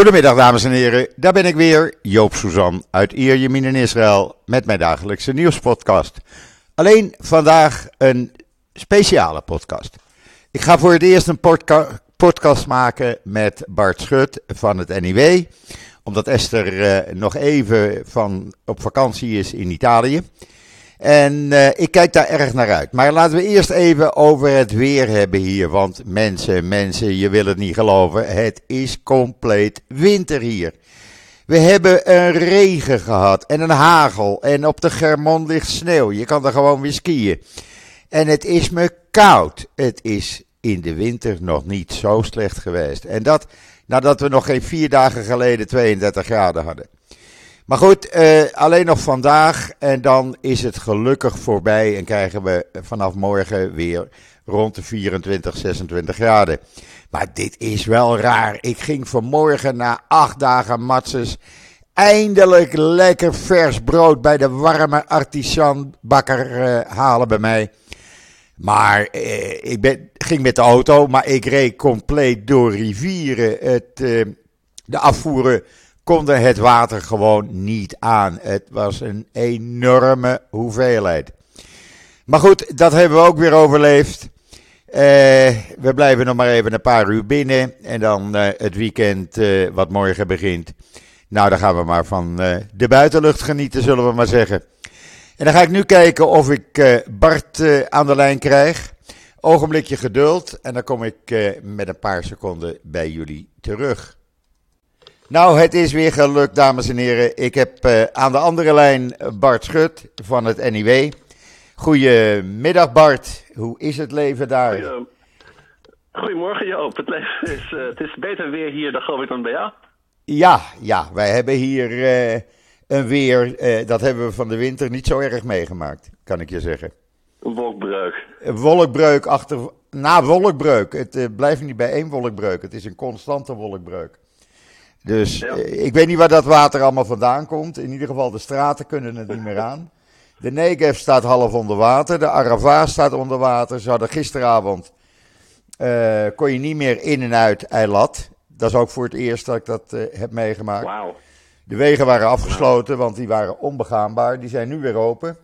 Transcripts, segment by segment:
Goedemiddag dames en heren, daar ben ik weer, Joop Suzan uit Ierjemien in Israël met mijn dagelijkse nieuwspodcast. Alleen vandaag een speciale podcast. Ik ga voor het eerst een podcast maken met Bart Schut van het NIW, omdat Esther eh, nog even van, op vakantie is in Italië. En uh, ik kijk daar erg naar uit. Maar laten we eerst even over het weer hebben hier. Want mensen, mensen, je wil het niet geloven. Het is compleet winter hier. We hebben een regen gehad en een hagel. En op de Germon ligt sneeuw. Je kan er gewoon weer skiën. En het is me koud. Het is in de winter nog niet zo slecht geweest. En dat nadat we nog geen vier dagen geleden 32 graden hadden. Maar goed, uh, alleen nog vandaag en dan is het gelukkig voorbij en krijgen we vanaf morgen weer rond de 24, 26 graden. Maar dit is wel raar. Ik ging vanmorgen na acht dagen matses eindelijk lekker vers brood bij de warme artisanbakker uh, halen bij mij. Maar uh, ik ben, ging met de auto, maar ik reed compleet door rivieren. Het, de afvoeren konden het water gewoon niet aan. Het was een enorme hoeveelheid. Maar goed, dat hebben we ook weer overleefd. Uh, we blijven nog maar even een paar uur binnen. En dan uh, het weekend uh, wat morgen begint. Nou, dan gaan we maar van de buitenlucht genieten, zullen we maar zeggen. En dan ga ik nu kijken of ik Bart aan de lijn krijg. Ogenblikje geduld. En dan kom ik met een paar seconden bij jullie terug. Nou, het is weer gelukt, dames en heren. Ik heb uh, aan de andere lijn Bart Schut van het NIW. Goedemiddag Bart, hoe is het leven daar? Goedemorgen Joop, het, leven is, uh, het is beter weer hier dan geloof ik dan bij jou. Ja, ja, wij hebben hier uh, een weer, dat hebben we van de winter niet zo erg meegemaakt, kan ik je zeggen. Een wolkbreuk. Een wolkbreuk achter, na wolkbreuk. Het blijft niet bij één wolkbreuk, het is een constante wolkbreuk. Dus eh, ik weet niet waar dat water allemaal vandaan komt. In ieder geval, de straten kunnen het niet meer aan. De Negev staat half onder water. De Arava staat onder water. Ze hadden gisteravond. Uh, kon je niet meer in en uit Eilat. Dat is ook voor het eerst dat ik dat uh, heb meegemaakt. Wow. De wegen waren afgesloten, want die waren onbegaanbaar. Die zijn nu weer open.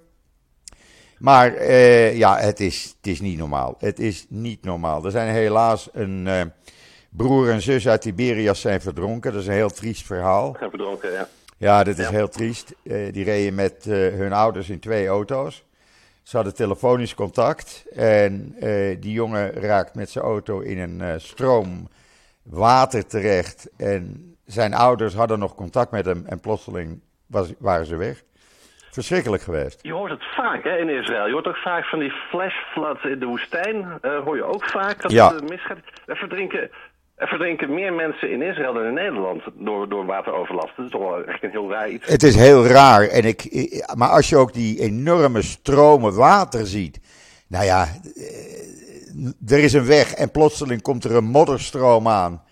Maar uh, ja, het is, het is niet normaal. Het is niet normaal. Er zijn helaas een broer en zus uit Tiberias zijn verdronken. Dat is een heel triest verhaal. Zijn verdronken, ja. Ja, dit is ja. heel triest. Uh, die reden met uh, hun ouders in twee auto's. Ze hadden telefonisch contact. En uh, die jongen raakt met zijn auto in een stroom water terecht. En zijn ouders hadden nog contact met hem. En plotseling was, waren ze weg. Verschrikkelijk geweest. Je hoort het vaak hè, in Israël. Je hoort ook vaak van die flash floods in de woestijn. hoor je ook vaak dat ja. het misgaat. Er verdrinken er verdrinken meer mensen in Israël dan in Nederland door, door wateroverlast. Dat is toch wel echt een heel raar iets. Het is heel raar. En ik, maar als je ook die enorme stromen water ziet. Nou ja, er is een weg en plotseling komt er een modderstroom aan.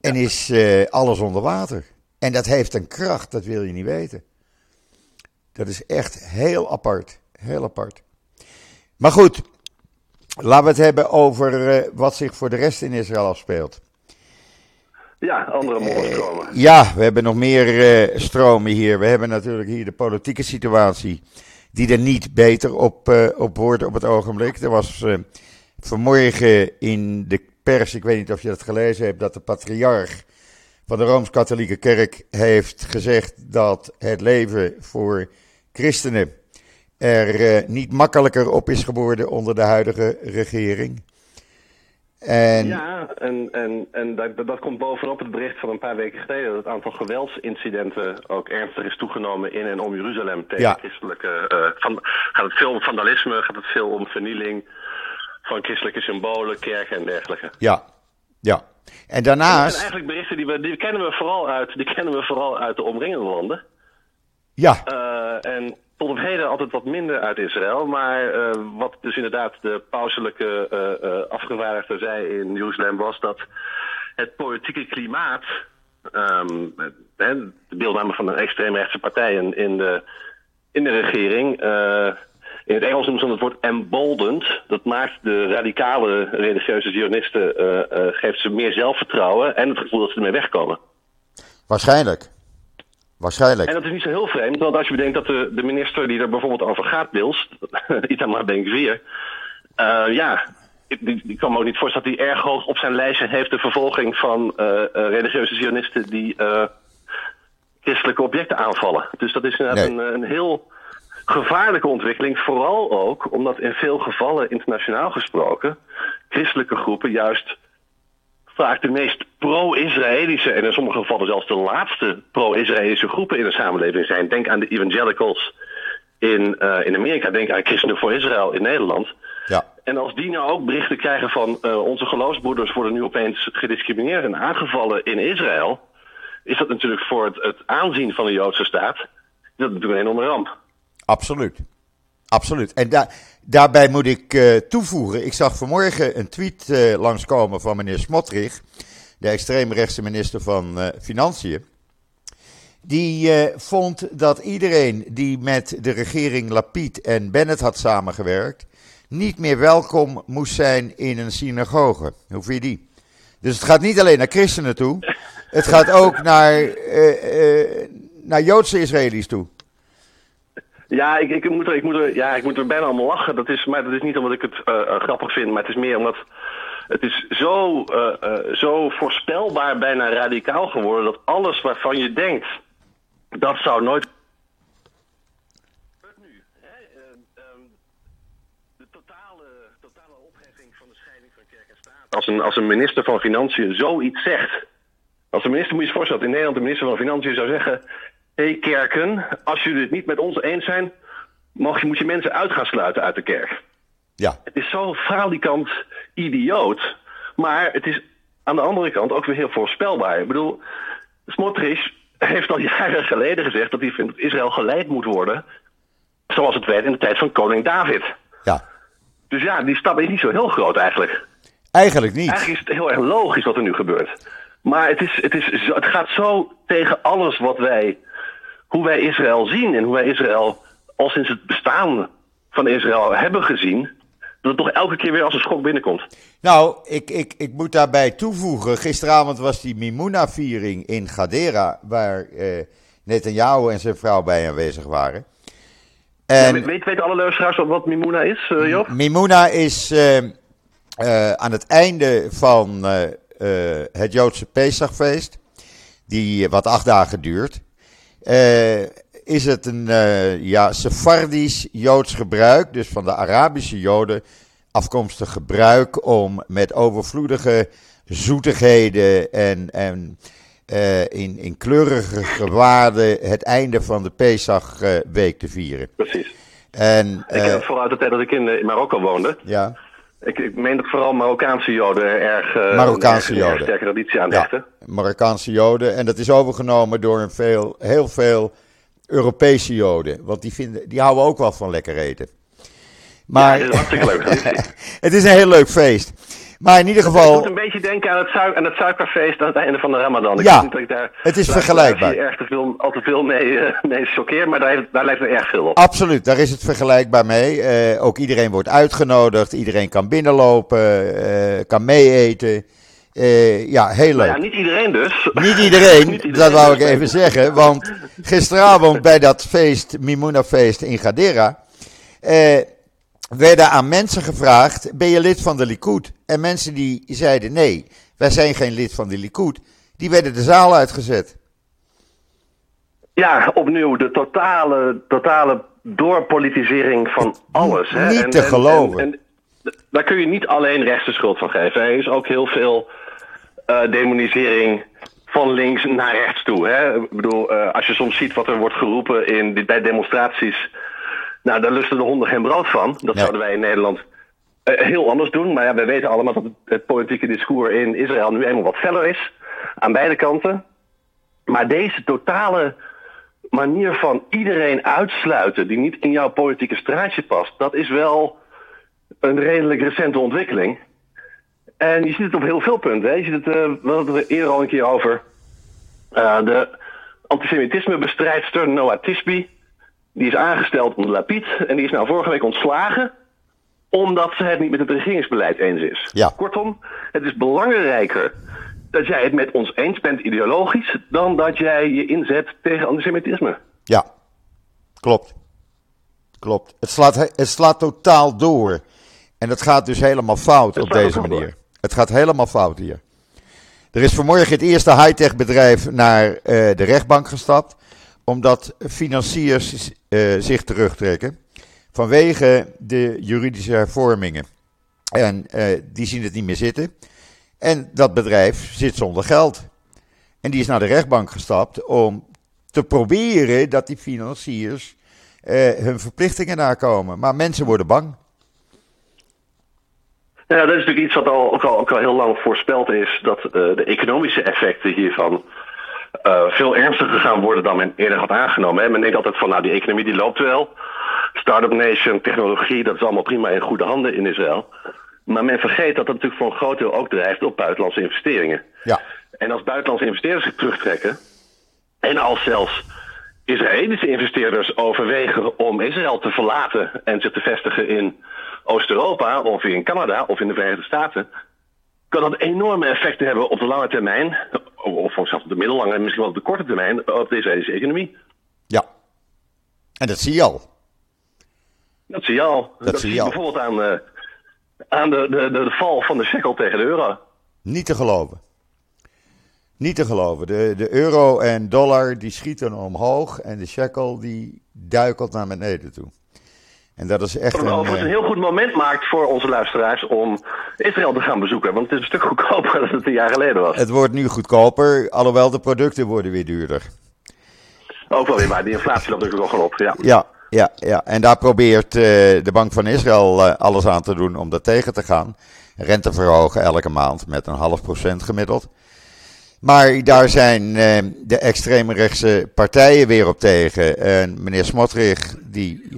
En ja. is uh, alles onder water. En dat heeft een kracht, dat wil je niet weten. Dat is echt heel apart. Heel apart. Maar goed, Laten we het hebben over uh, wat zich voor de rest in Israël afspeelt. Ja, andere modderstromen. Uh, ja, we hebben nog meer uh, stromen hier. We hebben natuurlijk hier de politieke situatie, die er niet beter op, op wordt op het ogenblik. Er was vanmorgen in de pers, ik weet niet of je dat gelezen hebt, dat de patriarch van de Rooms-Katholieke Kerk heeft gezegd dat het leven voor christenen er uh, niet makkelijker op is geworden onder de huidige regering. En... Ja, en, en, en dat, dat komt bovenop het bericht van een paar weken geleden... dat het aantal geweldsincidenten ook ernstig is toegenomen in en om Jeruzalem... tegen ja. christelijke... Uh, van, gaat het veel om vandalisme, gaat het veel om vernieling van christelijke symbolen, kerken en dergelijke. Ja, ja. En daarnaast... En eigenlijk berichten die, we, die kennen we vooral uit, die kennen we vooral uit de omringende landen. Ja. Uh, en tot op heden altijd wat minder uit Israël. Maar uh, wat dus inderdaad de pauselijke uh, uh, afgevaardigde zei in Jeruzalem was dat het politieke klimaat, um, de deelname van de extreemrechtse partijen in de, in de regering, in het Engels noemen ze het woord emboldened. Dat maakt de radicale religieuze zionisten, geeft ze meer zelfvertrouwen en het gevoel dat ze ermee wegkomen. Waarschijnlijk. Waarschijnlijk. En dat is niet zo heel vreemd, want als je bedenkt dat de, de minister die er bijvoorbeeld over gaat, Bils, Itamar Ben-Gvir, uh, ja, ik, ik kan me ook niet voorstellen dat hij erg hoog op zijn lijstje heeft de vervolging van uh, uh, religieuze zionisten die christelijke objecten aanvallen. Dus dat is inderdaad nee. een, een heel gevaarlijke ontwikkeling, vooral ook omdat in veel gevallen, internationaal gesproken, christelijke groepen juist vaak de meest pro-Israëlische en in sommige gevallen zelfs de laatste pro-Israëlische groepen in de samenleving zijn. Denk aan de evangelicals in, uh, in Amerika, denk aan Christenen voor Israël in Nederland. Ja. En als die nou ook berichten krijgen van uh, onze geloofsbroeders worden nu opeens gediscrimineerd en aangevallen in Israël, is dat natuurlijk voor het, het aanzien van de Joodse staat dat natuurlijk een enorme ramp. Absoluut. Absoluut. En da daarbij moet ik uh, toevoegen, ik zag vanmorgen een tweet langskomen van meneer Smotrich, de extreemrechtse minister van uh, Financiën. Die vond dat iedereen die met de regering Lapid en Bennett had samengewerkt, niet meer welkom moest zijn in een synagoge. Hoe vind je die? Dus het gaat niet alleen naar christenen toe, het gaat ook naar, naar Joodse Israëli's toe. Ja, ik, ik, moet er, ik, moet er, ja, ik moet er bijna allemaal lachen. Dat is, maar dat is niet omdat ik het grappig vind, maar het is meer omdat het is zo, uh, zo voorspelbaar, bijna radicaal geworden, dat alles waarvan je denkt, dat zou nooit. Nu, hè, de totale, totale opheffing van de scheiding van kerk en staat. Als een, als een minister van Financiën zoiets zegt. Als een minister, moet je je voorstellen, in Nederland de minister van Financiën zou zeggen hé hey, kerken, als jullie het niet met ons eens zijn, mag je, moet je mensen uit gaan sluiten uit de kerk. Ja. Het is zo falikant idioot, maar het is aan de andere kant ook weer heel voorspelbaar. Ik bedoel, Smotrich heeft al jaren geleden gezegd dat hij vindt dat Israël geleid moet worden zoals het werd in de tijd van koning David. Ja. Dus ja, die stap is niet zo heel groot eigenlijk. Eigenlijk niet. Eigenlijk is het heel erg logisch wat er nu gebeurt. Maar het, is, het, is, het gaat zo tegen alles wat wij hoe wij Israël zien en hoe wij Israël al sinds het bestaan van Israël hebben gezien, dat het toch elke keer weer als een schok binnenkomt. Nou, ik, ik, ik moet daarbij toevoegen, gisteravond was die Mimuna-viering in Gadera, waar eh, Netanyahu en zijn vrouw bij aanwezig waren. En, ja, weet, weet alle luisteraars wat Mimuna is, uh? Mimuna is uh, uh, aan het einde van het Joodse Pesachfeest, die wat acht dagen duurt, uh, is het een uh, ja, Sephardisch Joods gebruik, dus van de Arabische Joden afkomstig gebruik om met overvloedige zoetigheden en, en uh, in, in kleurige gewaarden het einde van de Pesachweek te vieren. Precies. En, ik heb vooral uit de tijd dat ik in, in Marokko woonde. Ja. Ik, ik meen dat vooral Marokkaanse Joden erg, uh, Marokkaanse Joden. erg sterke traditie aan. Ja, Marokkaanse Joden. En dat is overgenomen door een veel, heel veel Europese Joden. Want die, vinden, die houden ook wel van lekker eten. Maar, ja, het is hartstikke leuk. het is een heel leuk feest. Maar in ieder geval. Het doet een beetje denken aan het, suik aan het suikerfeest aan het einde van de Ramadan. Ik ja, niet dat ik daar, het is daar, vergelijkbaar. Je erg te veel, al te veel mee, uh, mee choqueer, maar daar, daar lijkt er erg veel op. Absoluut, daar is het vergelijkbaar mee. Uh, ook iedereen wordt uitgenodigd, iedereen kan binnenlopen, uh, kan meeeten. Ja, heel leuk. Nou ja, niet iedereen dus. Niet iedereen, niet iedereen dat wou dus. ik even zeggen. Want gisteravond bij dat feest, Mimuna feest in Gadera werden aan mensen gevraagd: ben je lid van de Likud? En mensen die zeiden nee, wij zijn geen lid van de Likud, die werden de zaal uitgezet. Ja, opnieuw de totale, totale doorpolitisering van alles. Hè? Niet en, te en, geloven. En, daar kun je niet alleen rechts de schuld van geven. Er is ook heel veel demonisering van links naar rechts toe. Hè? Ik bedoel, uh, als je soms ziet wat er wordt geroepen in, bij demonstraties. Nou, daar lusten de honden geen brood van. Dat Ja. zouden wij in Nederland uh, heel anders doen. Maar ja, wij weten allemaal dat het, het politieke discours in Israël nu eenmaal wat feller is. Aan beide kanten. Maar deze totale manier van iedereen uitsluiten die niet in jouw politieke straatje past, dat is wel een redelijk recente ontwikkeling. En je ziet het op heel veel punten. Hè. Je ziet het, uh, we hadden het er eerder al een keer over. Uh, de antisemitismebestrijdster Noah Tisby, die is aangesteld onder Lapid en die is nou vorige week ontslagen omdat ze het niet met het regeringsbeleid eens is. Ja. Kortom, het is belangrijker dat jij het met ons eens bent ideologisch, dan dat jij je inzet tegen antisemitisme. Ja, klopt. Klopt. Het slaat, het slaat totaal door. En dat gaat dus helemaal fout op deze manier. Het gaat helemaal fout hier. Er is vanmorgen het eerste high-tech bedrijf naar uh, de rechtbank gestapt. Omdat financiers uh, zich terugtrekken. Vanwege de juridische hervormingen. En uh, die zien het niet meer zitten. En dat bedrijf zit zonder geld. En die is naar de rechtbank gestapt om te proberen dat die financiers hun verplichtingen nakomen. Maar mensen worden bang. Ja, dat is natuurlijk iets wat al, ook, al, ook al heel lang voorspeld is, dat uh, de economische effecten hiervan uh, veel ernstiger gaan worden dan men eerder had aangenomen. Hè. Men denkt altijd van, nou die economie die loopt wel. Startup nation, technologie, dat is allemaal prima in goede handen in Israël. Maar men vergeet dat dat natuurlijk voor een groot deel ook drijft op buitenlandse investeringen. Ja. En als buitenlandse investeerders zich terugtrekken, en als zelfs Israëlische investeerders overwegen om Israël te verlaten en zich te vestigen in Oost-Europa of in Canada of in de Verenigde Staten, kan dat enorme effecten hebben op de lange termijn, of zelfs op de middellange en misschien wel op de korte termijn, op de Israëlische economie. Ja, en dat zie je al. Dat zie je al. Dat, zie je al. Bijvoorbeeld aan, uh, aan de, de, de, de, val van de shekel tegen de euro. Niet te geloven. Niet te geloven. De, de euro en dollar die schieten omhoog en de shekel die duikelt naar beneden toe. En dat is echt een, een, een heel goed moment maakt voor onze luisteraars om Israël te gaan bezoeken. Want het is een stuk goedkoper dan het een jaar geleden was. Het wordt nu goedkoper, alhoewel de producten worden weer duurder. Ook wel weer, maar die inflatie loopt natuurlijk nog op. Ja. ja, ja, ja. En daar probeert uh, de Bank van Israël uh, alles aan te doen om dat tegen te gaan. Rente verhogen elke maand met een half procent gemiddeld. Maar daar zijn uh, de extreemrechtse partijen weer op tegen. En meneer Smotrich, die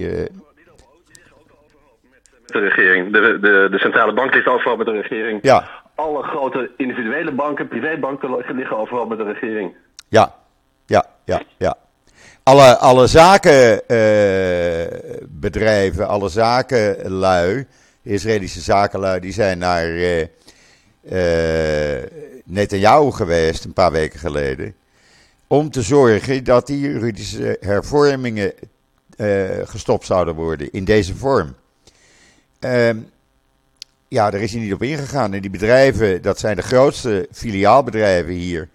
de regering. De, de, de centrale bank ligt overal met de regering. Ja. Alle grote individuele banken, privébanken liggen overal met de regering. Ja, ja, ja, ja. Alle, alle zakenbedrijven, uh, alle zakenlui, Israëlische zakenlui, die zijn naar uh, uh, Netanyahu geweest een paar weken geleden. Om te zorgen dat die juridische hervormingen gestopt zouden worden in deze vorm. Uh, ja, daar is hij niet op ingegaan. En die bedrijven, dat zijn de grootste filiaalbedrijven hier,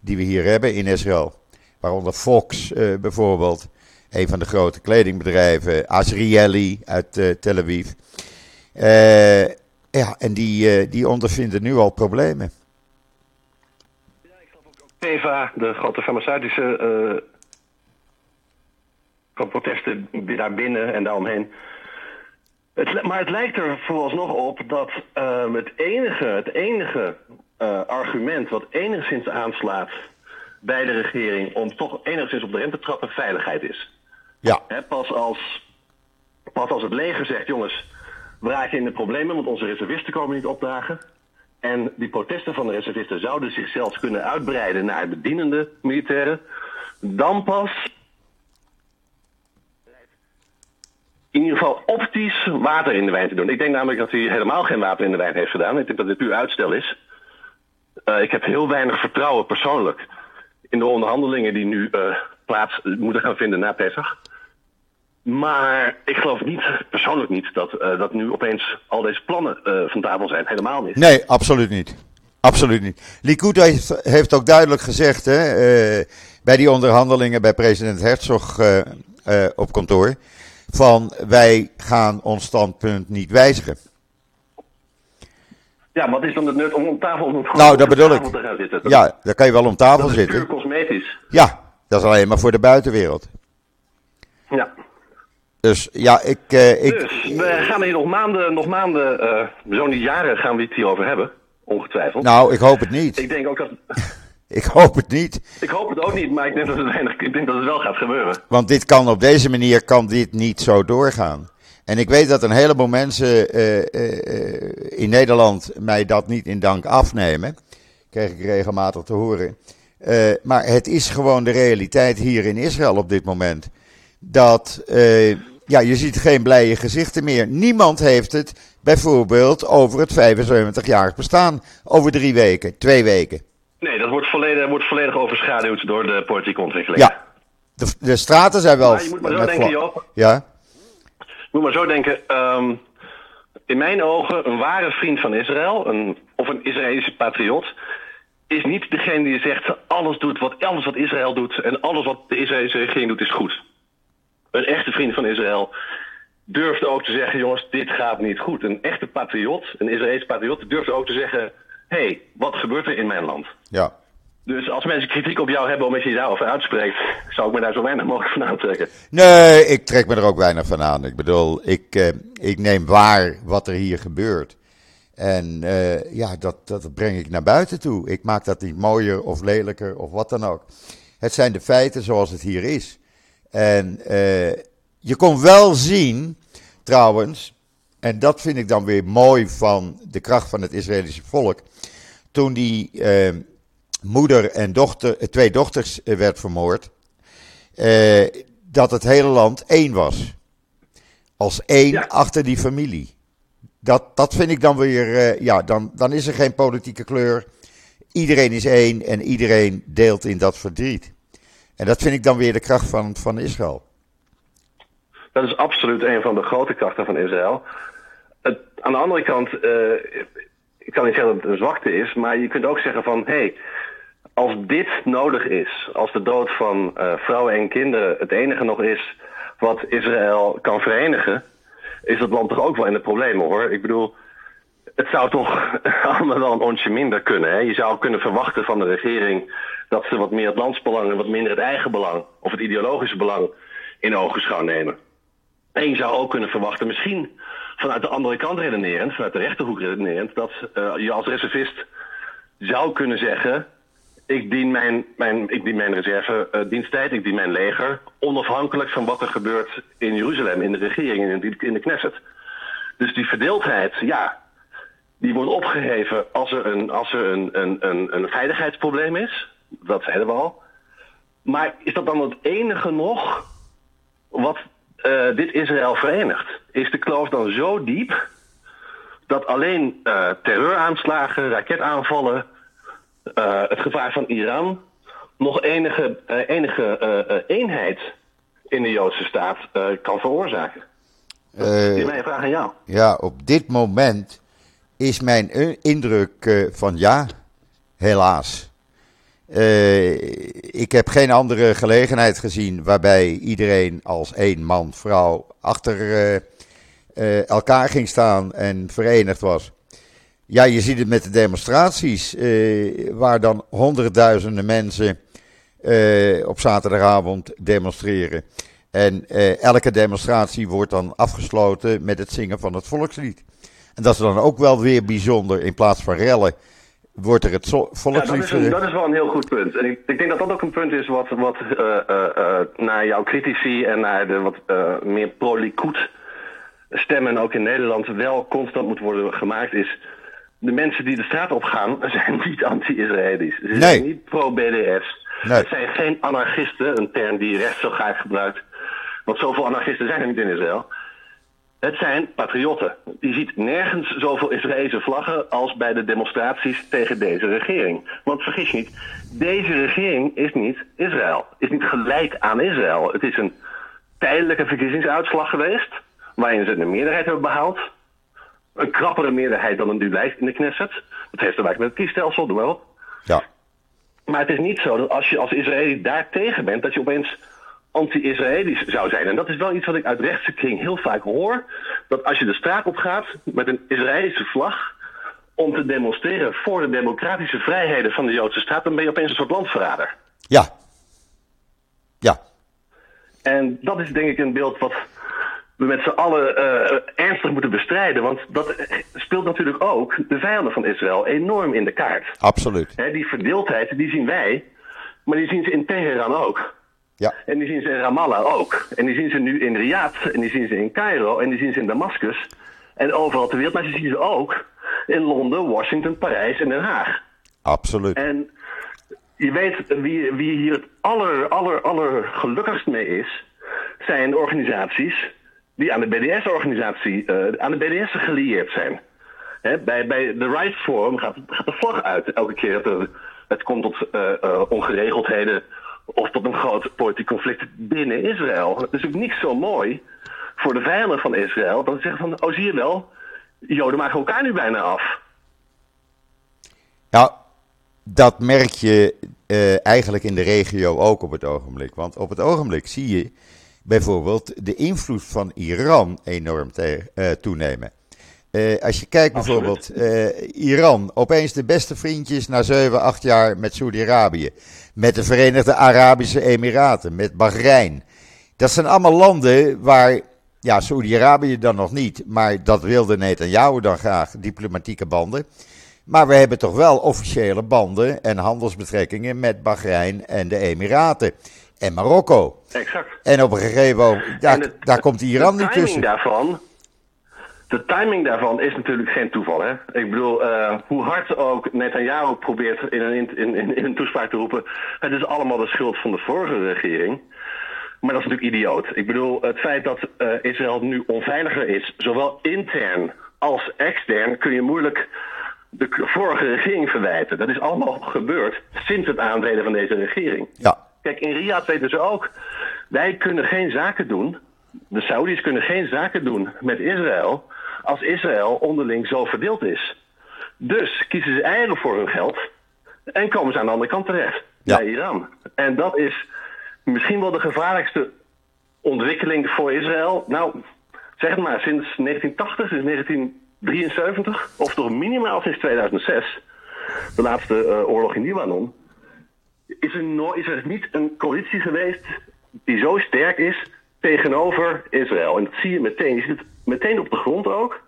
die we hier hebben in Israël. Waaronder Fox uh, bijvoorbeeld, een van de grote kledingbedrijven, Azrieli uit uh, Tel Aviv. Uh, ja, en die, die ondervinden nu al problemen. Ja, ik ook Teva, de grote farmaceutische protesten daarbinnen en daaromheen. Het, maar het lijkt er vooralsnog op dat uh, het enige, het enige uh, argument wat enigszins aanslaat bij de regering om toch enigszins op de rem te trappen veiligheid is. Ja. He, pas, als, pas als het leger zegt, jongens, we raken in de problemen, want onze reservisten komen niet opdagen. En die protesten van de reservisten zouden zichzelf kunnen uitbreiden naar bedienende militairen. Dan pas in ieder geval optisch water in de wijn te doen. Ik denk namelijk dat hij helemaal geen water in de wijn heeft gedaan. Ik denk dat dit puur uitstel is. Uh, ik heb heel weinig vertrouwen persoonlijk in de onderhandelingen die nu uh, plaats moeten gaan vinden na Pesach. Maar ik geloof niet, persoonlijk niet, dat, uh, dat nu opeens al deze plannen van tafel zijn. Helemaal niet. Nee, absoluut niet. Absoluut niet. Likud heeft, heeft ook duidelijk gezegd hè, bij die onderhandelingen bij president Herzog op kantoor van wij gaan ons standpunt niet wijzigen. Ja, wat is dan het nut om om tafel, om nou, dat bedoel ik. te gaan zitten? ja, daar kan je wel om tafel dat is zitten. puur cosmetisch. Ja, dat is alleen maar voor de buitenwereld. Ja. Dus ja, ik... Uh, ik dus, we gaan hier nog maanden, nog maanden, uh, zo niet jaren gaan we het hierover hebben. Ongetwijfeld. Nou, ik hoop het niet. Ik denk ook dat... Ik hoop het niet. Ik hoop het ook niet, maar ik denk dat het, weinig, ik denk dat het wel gaat gebeuren. Want dit kan op deze manier kan dit niet zo doorgaan. En ik weet dat een heleboel mensen uh, uh, in Nederland mij dat niet in dank afnemen. Krijg ik regelmatig te horen. Uh, maar het is gewoon de realiteit hier in Israël op dit moment. Dat, ja, je ziet geen blije gezichten meer. Niemand heeft het bijvoorbeeld over het 75-jarig bestaan over drie weken, twee weken. Nee, dat wordt volledig, wordt volledig overschaduwd door de politieke ontwikkeling. Ja, de, de straten zijn wel... Maar je moet maar zo denken, Joop. Ja, Je moet maar zo denken. ehm, in mijn ogen, een ware vriend van Israël, een, of een Israëlische patriot, is niet degene die zegt alles doet wat alles wat Israël doet en alles wat de Israëlische regering doet is goed. Een echte vriend van Israël durft ook te zeggen, jongens, dit gaat niet goed. Een echte patriot, een Israëlische patriot, durft ook te zeggen, hey, wat gebeurt er in mijn land? ja. Dus als mensen kritiek op jou hebben omdat je daarover uitspreekt, zou ik me daar zo weinig mogelijk van aantrekken. Nee, ik trek me er ook weinig van aan. Ik bedoel, ik, eh, ik neem waar wat er hier gebeurt. En eh, ja, dat, dat breng ik naar buiten toe. Ik maak dat niet mooier of lelijker of wat dan ook. Het zijn de feiten zoals het hier is. En eh, je kon wel zien, trouwens, en dat vind ik dan weer mooi van de kracht van het Israëlische volk. Toen die eh, moeder en dochter, eh, twee dochters eh, werd vermoord eh, dat het hele land één was. Als één Ja. achter die familie. Dat, dat vind ik dan weer, eh, ja, dan, dan is er geen politieke kleur. Iedereen is één en iedereen deelt in dat verdriet. En dat vind ik dan weer de kracht van, van Israël. Dat is absoluut een van de grote krachten van Israël. Aan de andere kant, eh, ik kan niet zeggen dat het een zwakte is, maar je kunt ook zeggen van, hé, hey, als dit nodig is, als de dood van eh, vrouwen en kinderen het enige nog is wat Israël kan verenigen, is het land toch ook wel in de problemen hoor. Ik bedoel, het zou toch allemaal wel een onsje minder kunnen. Hè? Je zou kunnen verwachten van de regering dat ze wat meer het landsbelang en wat minder het eigen belang of het ideologische belang in ogenschouw nemen. En je zou ook kunnen verwachten, misschien vanuit de andere kant redenerend, vanuit de rechterhoek redenerend, dat eh, je als reservist zou kunnen zeggen: ik dien mijn, mijn, ik dien mijn reserve eh, diensttijd, ik dien mijn leger, onafhankelijk van wat er gebeurt in Jeruzalem, in de regering, in de, in de Knesset. Dus die verdeeldheid, ja, die wordt opgeheven als er een, als er een, een, een, een veiligheidsprobleem is. Dat zeiden we al. Maar is dat dan het enige nog wat eh, dit Israël verenigt? Is de kloof dan zo diep dat alleen eh, terreuraanslagen, raketaanvallen, eh, het gevaar van Iran nog enige, enige eenheid in de Joodse staat kan veroorzaken? Dat is mijn vraag aan jou. ja, op dit moment is mijn indruk van ja, helaas. Eh, ik heb geen andere gelegenheid gezien waarbij iedereen als één man, vrouw achter eh, eh, elkaar ging staan en verenigd was. Ja, je ziet het met de demonstraties, waar dan honderdduizenden mensen op zaterdagavond demonstreren. En elke demonstratie wordt dan afgesloten met het zingen van het volkslied. En dat is dan ook wel weer bijzonder. In plaats van rellen wordt er het zo- Ja, dat volkslied is, een, dat is wel een heel goed punt. En ik, ik denk dat dat ook een punt is wat, wat eh, eh, naar jouw critici en naar de wat meer pro-Likud stemmen, ook in Nederland, wel constant moet worden gemaakt, is de mensen die de straat op gaan, zijn niet anti-Israëli's. Ze Nee. zijn niet pro-BDS. Nee. Het zijn geen anarchisten, een term die rechts zo graag gebruikt. Want zoveel anarchisten zijn er niet in Israël. Het zijn patriotten. Je ziet nergens zoveel Israëlische vlaggen als bij de demonstraties tegen deze regering. Want vergis je niet, deze regering is niet Israël. Is niet gelijk aan Israël. Het is een tijdelijke verkiezingsuitslag geweest, waarin ze een meerderheid hebben behaald. Een krappere meerderheid dan een nu in de Knesset. Dat heeft te maken met het kiesstelsel, doe. Ja, Maar het is niet zo dat als je als Israëli daar tegen bent, dat je opeens anti-Israëlisch zou zijn. En dat is wel iets wat ik uit rechtse kring heel vaak hoor. Dat als je de straat op gaat met een Israëlische vlag om te demonstreren voor de democratische vrijheden van de Joodse staat, dan ben je opeens een soort landverrader. ja. Ja, En dat is denk ik een beeld wat we met z'n allen eh, ernstig moeten bestrijden. Want dat eh, speelt natuurlijk ook de vijanden van Israël enorm in de kaart. absoluut. Die verdeeldheid, die zien wij, maar die zien ze in Teheran ook. Ja, En die zien ze in Ramallah ook. En die zien ze nu in Riyadh, en die zien ze in Cairo, en die zien ze in Damascus. En overal ter wereld, maar ze zien ze ook in Londen, Washington, Parijs en Den Haag. absoluut. En je weet wie, wie hier het aller, aller, aller gelukkigst mee is, zijn organisaties die aan de BDS-organisatie, eh, aan de BDS gelieerd zijn. Hè, bij, bij de Right Forum gaat, gaat de vlag uit elke keer dat er het komt tot ongeregeldheden of tot een groot politiek conflict binnen Israël. Het is natuurlijk niet zo mooi voor de vijanden van Israël ze zeggen van, oh zie je wel, Joden maken elkaar nu bijna af. Nou, dat merk je uh, eigenlijk in de regio ook op het ogenblik. Want op het ogenblik zie je bijvoorbeeld de invloed van Iran enorm te, uh, toenemen. Uh, als je kijkt bijvoorbeeld, Iran, opeens de beste vriendjes na 7, 8 jaar met Saudi-Arabië, met de Verenigde Arabische Emiraten, met Bahrein. Dat zijn allemaal landen waar, ja, Saudi-Arabië dan nog niet, maar dat wilde Netanyahu dan graag, diplomatieke banden. Maar we hebben toch wel officiële banden en handelsbetrekkingen met Bahrein en de Emiraten. En Marokko. Exact. En op een gegeven moment, daar, daar komt Iran niet tussen. Daarvan, de timing daarvan is natuurlijk geen toeval. Hè? Ik bedoel, uh, hoe hard ook Netanyahu probeert in een, in, in, in een toespraak te roepen... het is allemaal de schuld van de vorige regering. Maar dat is natuurlijk idioot. Ik bedoel, het feit dat uh, Israël nu onveiliger is, zowel intern als extern... kun je moeilijk de vorige regering verwijten. Dat is allemaal gebeurd sinds het aantreden van deze regering. Ja. Kijk, in Riyadh weten ze ook, wij kunnen geen zaken doen, de Saudis kunnen geen zaken doen met Israël als Israël onderling zo verdeeld is. Dus kiezen ze eigen voor hun geld en komen ze aan de andere kant terecht, ja. bij Iran. En dat is misschien wel de gevaarlijkste ontwikkeling voor Israël. Nou, zeg het maar, sinds 1980, sinds 19 73, of toch minimaal sinds 2006, de laatste uh, oorlog in Libanon, is er, no is er niet een coalitie geweest die zo sterk is tegenover Israël. En dat zie je meteen. Je ziet het meteen op de grond ook.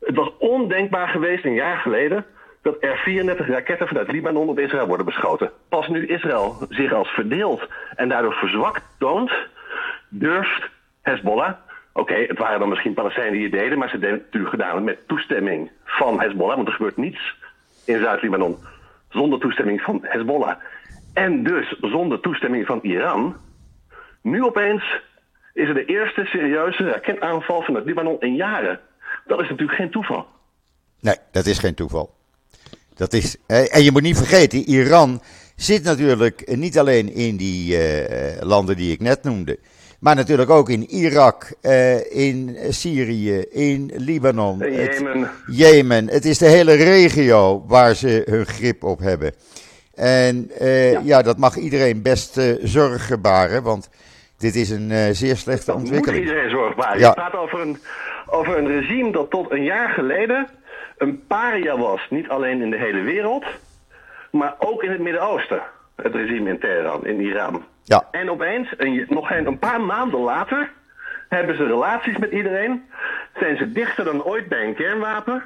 Het was ondenkbaar geweest een jaar geleden dat er 34 raketten vanuit Libanon op Israël worden beschoten. Pas nu Israël zich als verdeeld en daardoor verzwakt toont, durft Hezbollah Oké, het waren dan misschien Palestijnen die het deden, maar ze deden het natuurlijk gedaan met toestemming van Hezbollah. Want er gebeurt niets in Zuid-Libanon zonder toestemming van Hezbollah. En dus zonder toestemming van Iran. Nu opeens is er de eerste serieuze raketaanval van het Libanon in jaren. Dat is natuurlijk geen toeval. Nee, dat is geen toeval. Dat is, en je moet niet vergeten, Iran zit natuurlijk niet alleen in die uh, landen die ik net noemde. Maar natuurlijk ook in Irak, uh, in Syrië, in Libanon. In Jemen. Het, Jemen. Het is de hele regio waar ze hun grip op hebben. En uh, ja. ja. dat mag iedereen best zorgen baren, want dit is een zeer slechte dat ontwikkeling. Moet iedereen zorgen baren. Ja. Je praat over een, over een regime dat tot een jaar geleden een paria was. Niet alleen in de hele wereld, maar ook in het Midden-Oosten. Het regime in Teheran, in Iran. Ja. En opeens, een, nog een paar maanden later, hebben ze relaties met iedereen. Zijn ze dichter dan ooit bij een kernwapen.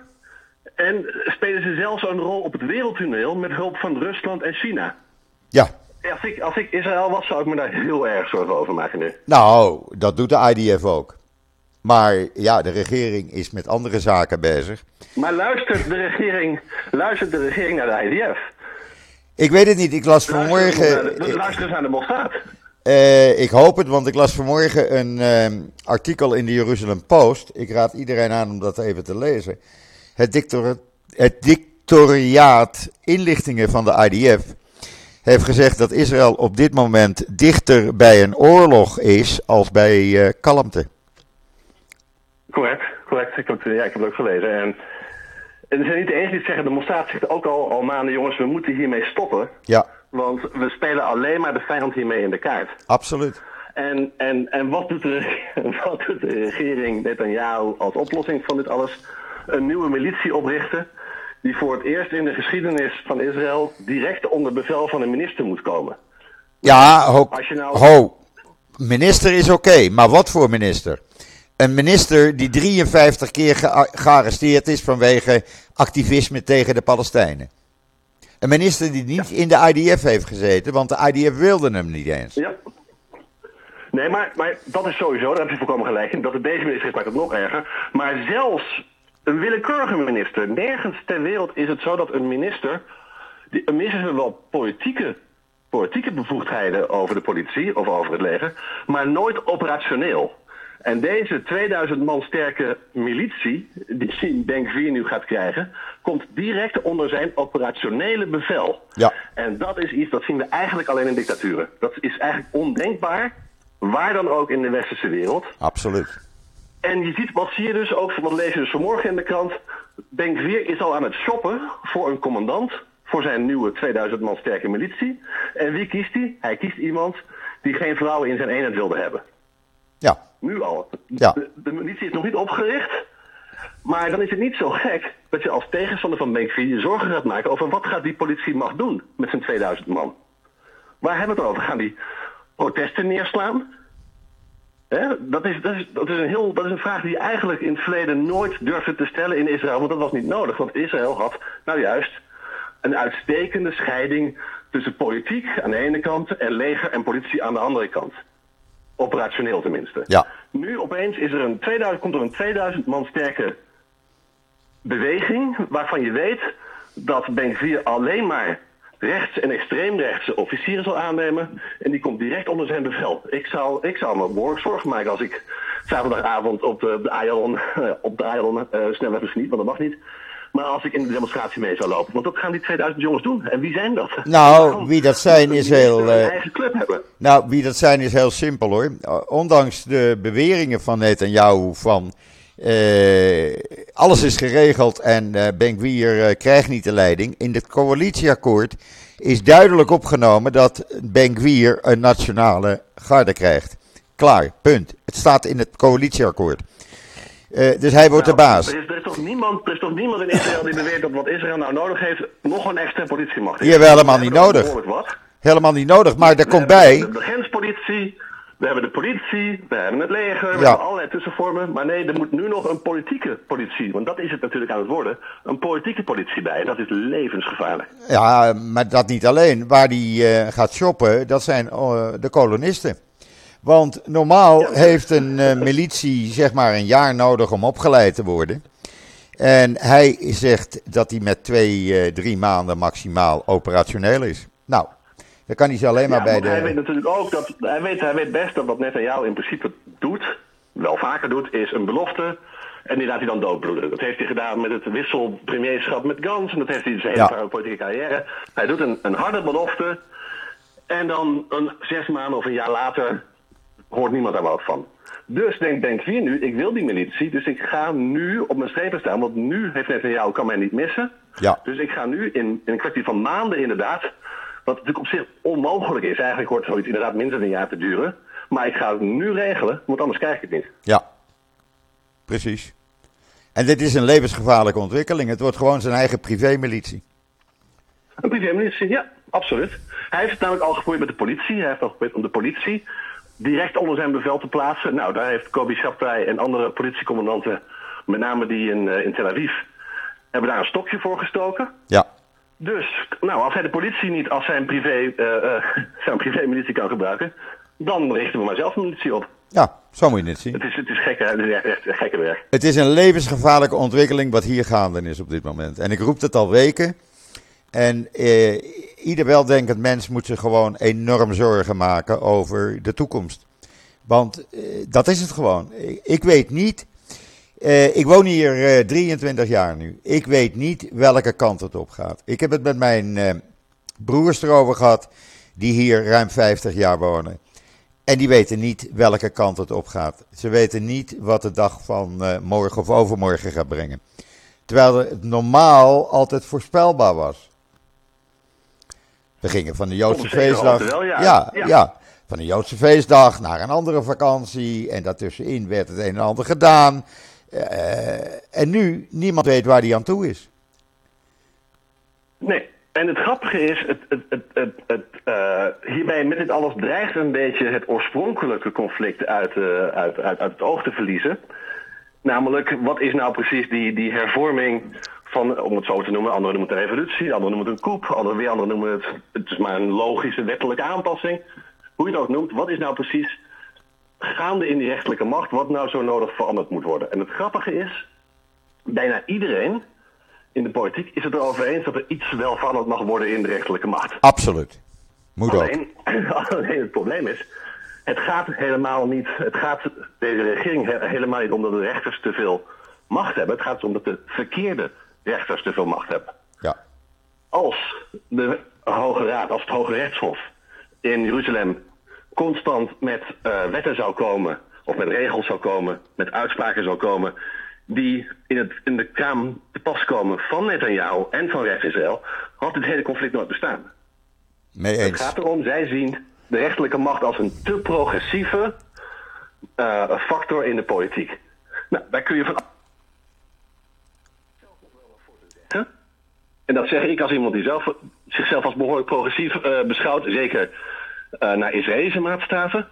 En spelen ze zelfs een rol op het wereldtoneel met hulp van Rusland en China. Ja. Als ik, als ik Israël was, zou ik me daar heel erg zorgen over maken nu. Nou, dat doet de IDF ook. Maar ja, de regering is met andere zaken bezig. Maar luistert de regering, luistert de regering naar de IDF? Ik weet het niet. Ik las vanmorgen. Luister eens naar de Mossad. Uh, ik hoop het, want ik las vanmorgen een uh, artikel in de Jerusalem Post. Ik raad iedereen aan om dat even te lezen. Het, dictor het dictoriaat inlichtingen van de IDF heeft gezegd dat Israël op dit moment dichter bij een oorlog is als bij uh, kalmte. Correct, correct. Ik heb, ja, ik heb het ook gelezen. En en ze zijn niet de enige die zeggen, de Mossad zegt ook al, al maanden, jongens, we moeten hiermee stoppen. Ja. Want we spelen alleen maar de vijand hiermee in de kaart. Absoluut. En, en, en wat, doet de, wat doet de regering Netanyahu als oplossing van dit alles? Een nieuwe militie oprichten die voor het eerst in de geschiedenis van Israël direct onder bevel van een minister moet komen. Ja, ho, nou... ho. minister is oké, maar wat voor minister? een minister die 53 keer gearresteerd is vanwege activisme tegen de Palestijnen. Een minister die niet in de IDF heeft gezeten, want de IDF wilde hem niet eens. Ja. Nee, maar, maar dat is sowieso, daar heb je volkomen gelijk in. Dat het deze minister is, maakt het nog erger. Maar zelfs een willekeurige minister. Nergens ter wereld is het zo dat een minister. Die, een minister heeft wel politieke, politieke bevoegdheden over de politie of over het leger, maar nooit operationeel. En deze 2000 man sterke militie, die Ben Gvir nu gaat krijgen, komt direct onder zijn operationele bevel. Ja. En dat is iets dat zien we eigenlijk alleen in dictaturen. Dat is eigenlijk ondenkbaar, waar dan ook in de westerse wereld. Absoluut. En je ziet, wat zie je dus ook, wat lees je dus vanmorgen in de krant. Ben Gvir is al aan het shoppen voor een commandant voor zijn nieuwe 2000 man sterke militie. En wie kiest hij? Hij kiest iemand die geen vrouwen in zijn eenheid wilde hebben. Ja. Nu al. Ja. De, de militie is nog niet opgericht. Maar dan is het niet zo gek dat je als tegenstander van Benkvi je zorgen gaat maken over wat gaat die politiemacht doen met zijn 2000 man. Waar hebben we het over? Gaan die protesten neerslaan? Hè? Dat, is, dat, is, dat, is een heel, dat is een vraag die je eigenlijk in het verleden nooit durfde te stellen in Israël, want dat was niet nodig. Want Israël had nou juist een uitstekende scheiding tussen politiek aan de ene kant en leger en politie aan de andere kant. Operationeel tenminste. Ja. Nu opeens is er een 2000, komt er een 2000 man sterke beweging waarvan je weet dat Ben alleen maar rechts- en extreemrechtse officieren zal aannemen. En die komt direct onder zijn bevel. Ik zou, ik zou me behoorlijk zorgen maken als ik zaterdagavond op de, de Ayalon, op de Ayalon uh, snelweg misschien niet, want dat mag niet. Maar als ik in de demonstratie mee zou lopen. Want dat gaan die 2000 jongens doen. En wie zijn dat? Nou, wie dat zijn is heel. Uh, eigen club hebben. Nou, wie dat zijn is heel simpel hoor. Ondanks de beweringen van Netanyahu van. Uh, alles is geregeld en uh, Ben-Gvir uh, krijgt niet de leiding. In het coalitieakkoord is duidelijk opgenomen dat Ben-Gvir een nationale garde krijgt. Klaar, punt. Het staat in het coalitieakkoord. Uh, dus hij wordt nou, de baas. Er is, er, is toch niemand, er is toch niemand in Israël die beweert dat wat Israël nou nodig heeft, nog een extra politiemacht heeft? Jawel, helemaal niet nodig. Helemaal niet nodig, maar er komt bij. De, de grenspolitie, we hebben de politie, we hebben het leger, we ja. hebben allerlei tussenvormen. Maar nee, er moet nu nog een politieke politie, want dat is het natuurlijk aan het worden. Een politieke politie bij, dat is levensgevaarlijk. Ja, maar dat niet alleen. Waar die uh, gaat shoppen, dat zijn uh, de kolonisten. Want normaal ja. heeft een uh, militie zeg maar een jaar nodig om opgeleid te worden. En hij zegt dat hij met twee, drie maanden maximaal operationeel is. Nou, dan kan hij ze alleen maar ja, bij de... Hij weet natuurlijk ook dat, hij weet, hij weet best dat wat Netanyahu in principe doet, wel vaker doet, is een belofte. En die laat hij dan doodbloeden. Dat heeft hij gedaan met het wisselpremierschap met Gans. En dat heeft hij zijn hele ja. politieke carrière. Hij doet een, een harde belofte. En dan een zes maanden of een jaar later hoort niemand daar wat van. Dus denkt Denk hier nu, ik wil die militie, dus ik ga nu op mijn strepen staan, want nu heeft Netanyahu kan mij niet missen. Ja. Dus ik ga nu in, in een kwestie van maanden inderdaad, wat natuurlijk op zich onmogelijk is, eigenlijk hoort zoiets inderdaad minstens een jaar te duren, maar ik ga het nu regelen, want anders krijg ik het niet. Ja, precies. En dit is een levensgevaarlijke ontwikkeling. Het wordt gewoon zijn eigen privémilitie. Een privémilitie, ja, absoluut. Hij heeft het namelijk al geprobeerd met de politie. Hij heeft al geprobeerd om de politie direct onder zijn bevel te plaatsen. Nou, daar heeft Kobi Shabtai en andere politiecommandanten, met name die in, uh, in Tel Aviv, hebben daar een stokje voor gestoken. Ja. Dus, nou, als hij de politie niet als zijn privé, uh, zijn privé-militie kan gebruiken, dan richten we maar zelf een militie op. Ja, zo moet je het zien. Het is, het is gekke, het is echt, echt, echt gekke werk. Het is een levensgevaarlijke ontwikkeling wat hier gaande is op dit moment. En ik roep het al weken. En eh, ieder weldenkend mens moet zich gewoon enorm zorgen maken over de toekomst. Want eh, dat is het gewoon. Ik weet niet. Eh, ik woon hier 23 jaar nu. Ik weet niet welke kant het op gaat. Ik heb het met mijn broers erover gehad, die hier ruim 50 jaar wonen. En die weten niet welke kant het op gaat. Ze weten niet wat de dag van morgen of overmorgen gaat brengen. Terwijl het normaal altijd voorspelbaar was. We gingen van de Joodse feestdag. Wel, ja. Ja, ja. ja, van de Joodse feestdag naar een andere vakantie. En daartussenin werd het een en ander gedaan. Uh, en nu, niemand weet waar die aan toe is. Nee, en het grappige is, het, het, het, uh, hierbij met dit alles dreigt een beetje het oorspronkelijke conflict uit, uh, uit, uit, uit het oog te verliezen. Namelijk, wat is nou precies die, die hervorming van, om het zo te noemen, anderen noemen het een revolutie, anderen noemen het een coup, anderen weer anderen noemen het, het is maar een logische wettelijke aanpassing. Hoe je ook noemt, wat is nou precies gaande in die rechtelijke macht, wat nou zo nodig veranderd moet worden. En het grappige is, bijna iedereen in de politiek is het erover eens dat er iets wel veranderd mag worden in de rechtelijke macht. Absoluut. Moet alleen, alleen het probleem is, Het gaat helemaal niet, het gaat deze regering helemaal niet omdat de rechters te veel macht hebben. Het gaat om dat de verkeerde rechters te veel macht hebben. Ja. Als de Hoge Raad, als het Hoge Rechtshof in Jeruzalem constant met uh, wetten zou komen, of met regels zou komen, met uitspraken zou komen, die in, het, in de kraam te pas komen van Netanyahu en van rechts Israël, had dit hele conflict nooit bestaan. Mee eens. Het gaat erom, zij zien de rechterlijke macht als een te progressieve uh, factor in de politiek. Nou, daar kun je van. En dat zeg ik als iemand die zelf, zichzelf als behoorlijk progressief uh, beschouwt, zeker naar Israëlische maatstaven.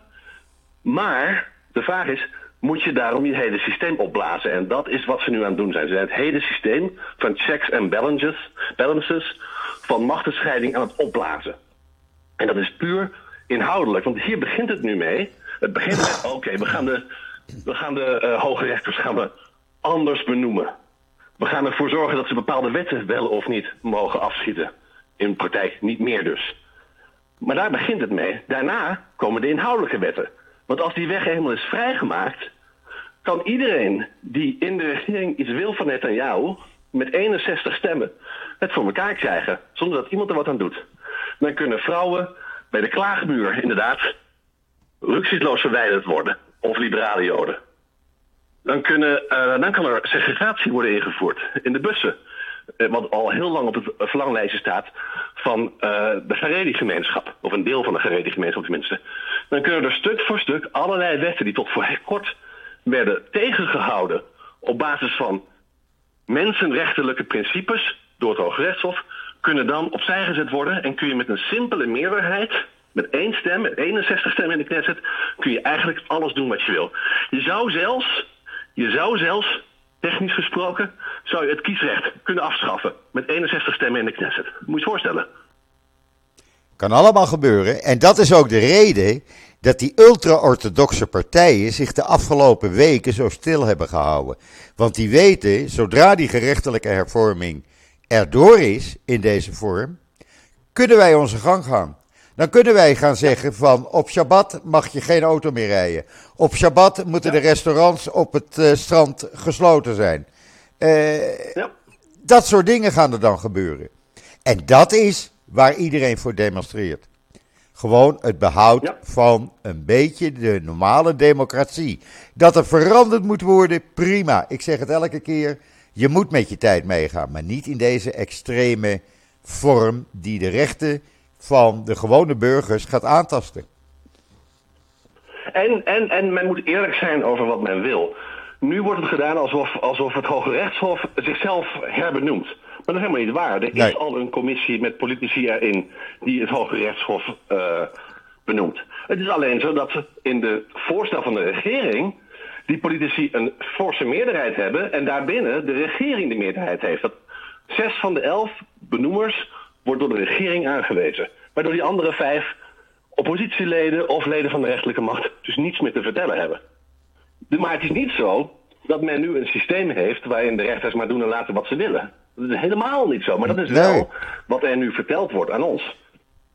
Maar de vraag is, moet je daarom je hele systeem opblazen? En dat is wat ze nu aan het doen zijn. Ze zijn het hele systeem van checks en balances, balances van machtenscheiding aan het opblazen. En dat is puur inhoudelijk, want hier begint het nu mee. Het begint met, oké, we gaan de, we gaan de uh, hoge rechters gaan we anders benoemen. We gaan ervoor zorgen dat ze bepaalde wetten wel of niet mogen afschieten. In praktijk niet meer dus. Maar daar begint het mee. Daarna komen de inhoudelijke wetten. Want als die weg helemaal is vrijgemaakt, kan iedereen die in de regering iets wil van Netanyahu met 61 stemmen het voor elkaar krijgen, zonder dat iemand er wat aan doet. Dan kunnen vrouwen bij de klaagmuur inderdaad rücksichtsloos verwijderd worden, of liberale joden. Dan, kunnen, uh, dan kan er segregatie worden ingevoerd in de bussen. Uh, wat al heel lang op het verlanglijstje staat van uh, de Haredi-gemeenschap. Of een deel van de Haredi-gemeenschap tenminste. Dan kunnen er stuk voor stuk allerlei wetten die tot voor kort werden tegengehouden op basis van mensenrechtelijke principes door het Hoge Rechtshof, kunnen dan opzij gezet worden en kun je met een simpele meerderheid, met één stem, met 61 stemmen in de Knesset, kun je eigenlijk alles doen wat je wil. Je zou zelfs, je zou zelfs, technisch gesproken, zou je het kiesrecht kunnen afschaffen met 61 stemmen in de Knesset. Moet je je voorstellen. Kan allemaal gebeuren. En dat is ook de reden dat die ultra-orthodoxe partijen zich de afgelopen weken zo stil hebben gehouden. Want die weten, zodra die gerechtelijke hervorming erdoor is in deze vorm, kunnen wij onze gang gaan. Dan kunnen wij gaan zeggen van op Shabbat mag je geen auto meer rijden. Op Shabbat moeten de restaurants op het uh, strand gesloten zijn. Uh, ja. Dat soort dingen gaan er dan gebeuren. En dat is waar iedereen voor demonstreert. Gewoon het behoud ja. van een beetje de normale democratie. Dat er veranderd moet worden, prima. Ik zeg het elke keer. Je moet met je tijd meegaan, maar niet in deze extreme vorm die de rechten van de gewone burgers gaat aantasten. En, en, en men moet eerlijk zijn over wat men wil. Nu wordt het gedaan alsof, alsof het Hoge Rechtshof zichzelf herbenoemt. Maar dat is helemaal niet waar. Er nee. is al een commissie met politici erin die het Hoge Rechtshof uh, benoemt. Het is alleen zo dat in de voorstel van de regering die politici een forse meerderheid hebben en daarbinnen de regering de meerderheid heeft. Dat zes van de elf benoemers wordt door de regering aangewezen. Waardoor die andere vijf oppositieleden of leden van de rechterlijke macht dus niets meer te vertellen hebben. Maar het is niet zo dat men nu een systeem heeft waarin de rechters maar doen en laten wat ze willen. Dat is helemaal niet zo, maar dat is wel wat er nu verteld wordt aan ons.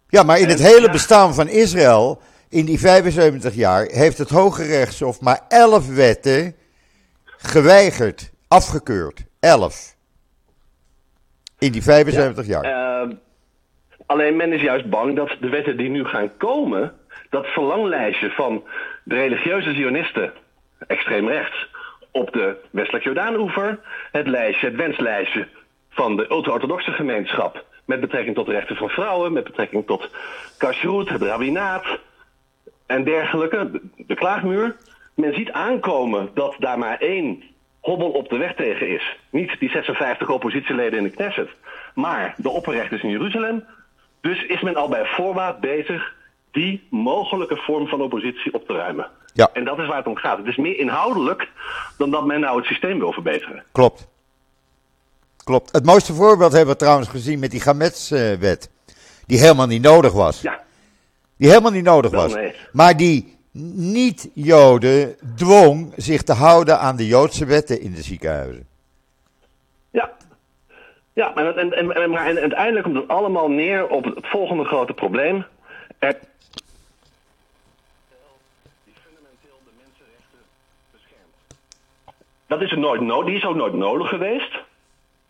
Ja, maar in het hele bestaan van Israël, in die 75 jaar, heeft het Hoge Rechtshof maar 11 wetten geweigerd, afgekeurd. 11. In die 75 ja, jaar. Uh, alleen men is juist bang dat de wetten die nu gaan komen, dat verlanglijstje van de religieuze zionisten, extreem rechts, op de westelijk Jordaanoever, het lijstje, het wenslijstje van de ultra-orthodoxe gemeenschap met betrekking tot de rechten van vrouwen, met betrekking tot kashrut, het rabbinaat en dergelijke, de, de klaagmuur. Men ziet aankomen dat daar maar één hobbel op de weg tegen is. Niet die 56 oppositieleden in de Knesset, maar de opperrechters in Jeruzalem. Dus is men al bij voorbaat bezig die mogelijke vorm van oppositie op te ruimen. Ja. En dat is waar het om gaat. Het is meer inhoudelijk dan dat men nou het systeem wil verbeteren. Klopt. Klopt. Het mooiste voorbeeld hebben we trouwens gezien met die Gamets-wet. Die helemaal niet nodig was. Ja. Die helemaal niet nodig was. Nee. Maar die niet-Joden dwong zich te houden aan de Joodse wetten in de ziekenhuizen. Ja, ja maar, en, en, uiteindelijk komt het allemaal neer op het volgende grote probleem. Er... Dat is er nooit nodig, die is ook nooit nodig geweest.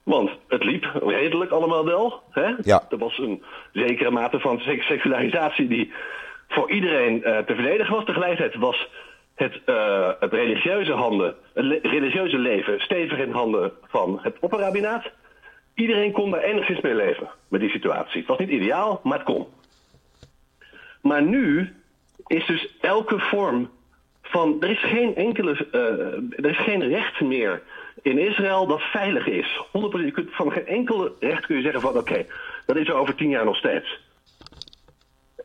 Want het liep redelijk allemaal wel. Hè? Ja. Er was een zekere mate van seksualisatie secularisatie die voor iedereen uh, te verdedigen was. Tegelijkertijd was het, uh, het, religieuze handen, het religieuze leven stevig in handen van het opperrabinaat. Iedereen kon daar enigszins mee leven met die situatie. Het was niet ideaal, maar het kon. Maar nu is dus elke vorm van. Er is geen enkele. Uh, er is geen recht meer in Israël dat veilig is. 100%. Je kunt van geen enkele recht kun je zeggen van oké, dat is er over tien jaar nog steeds.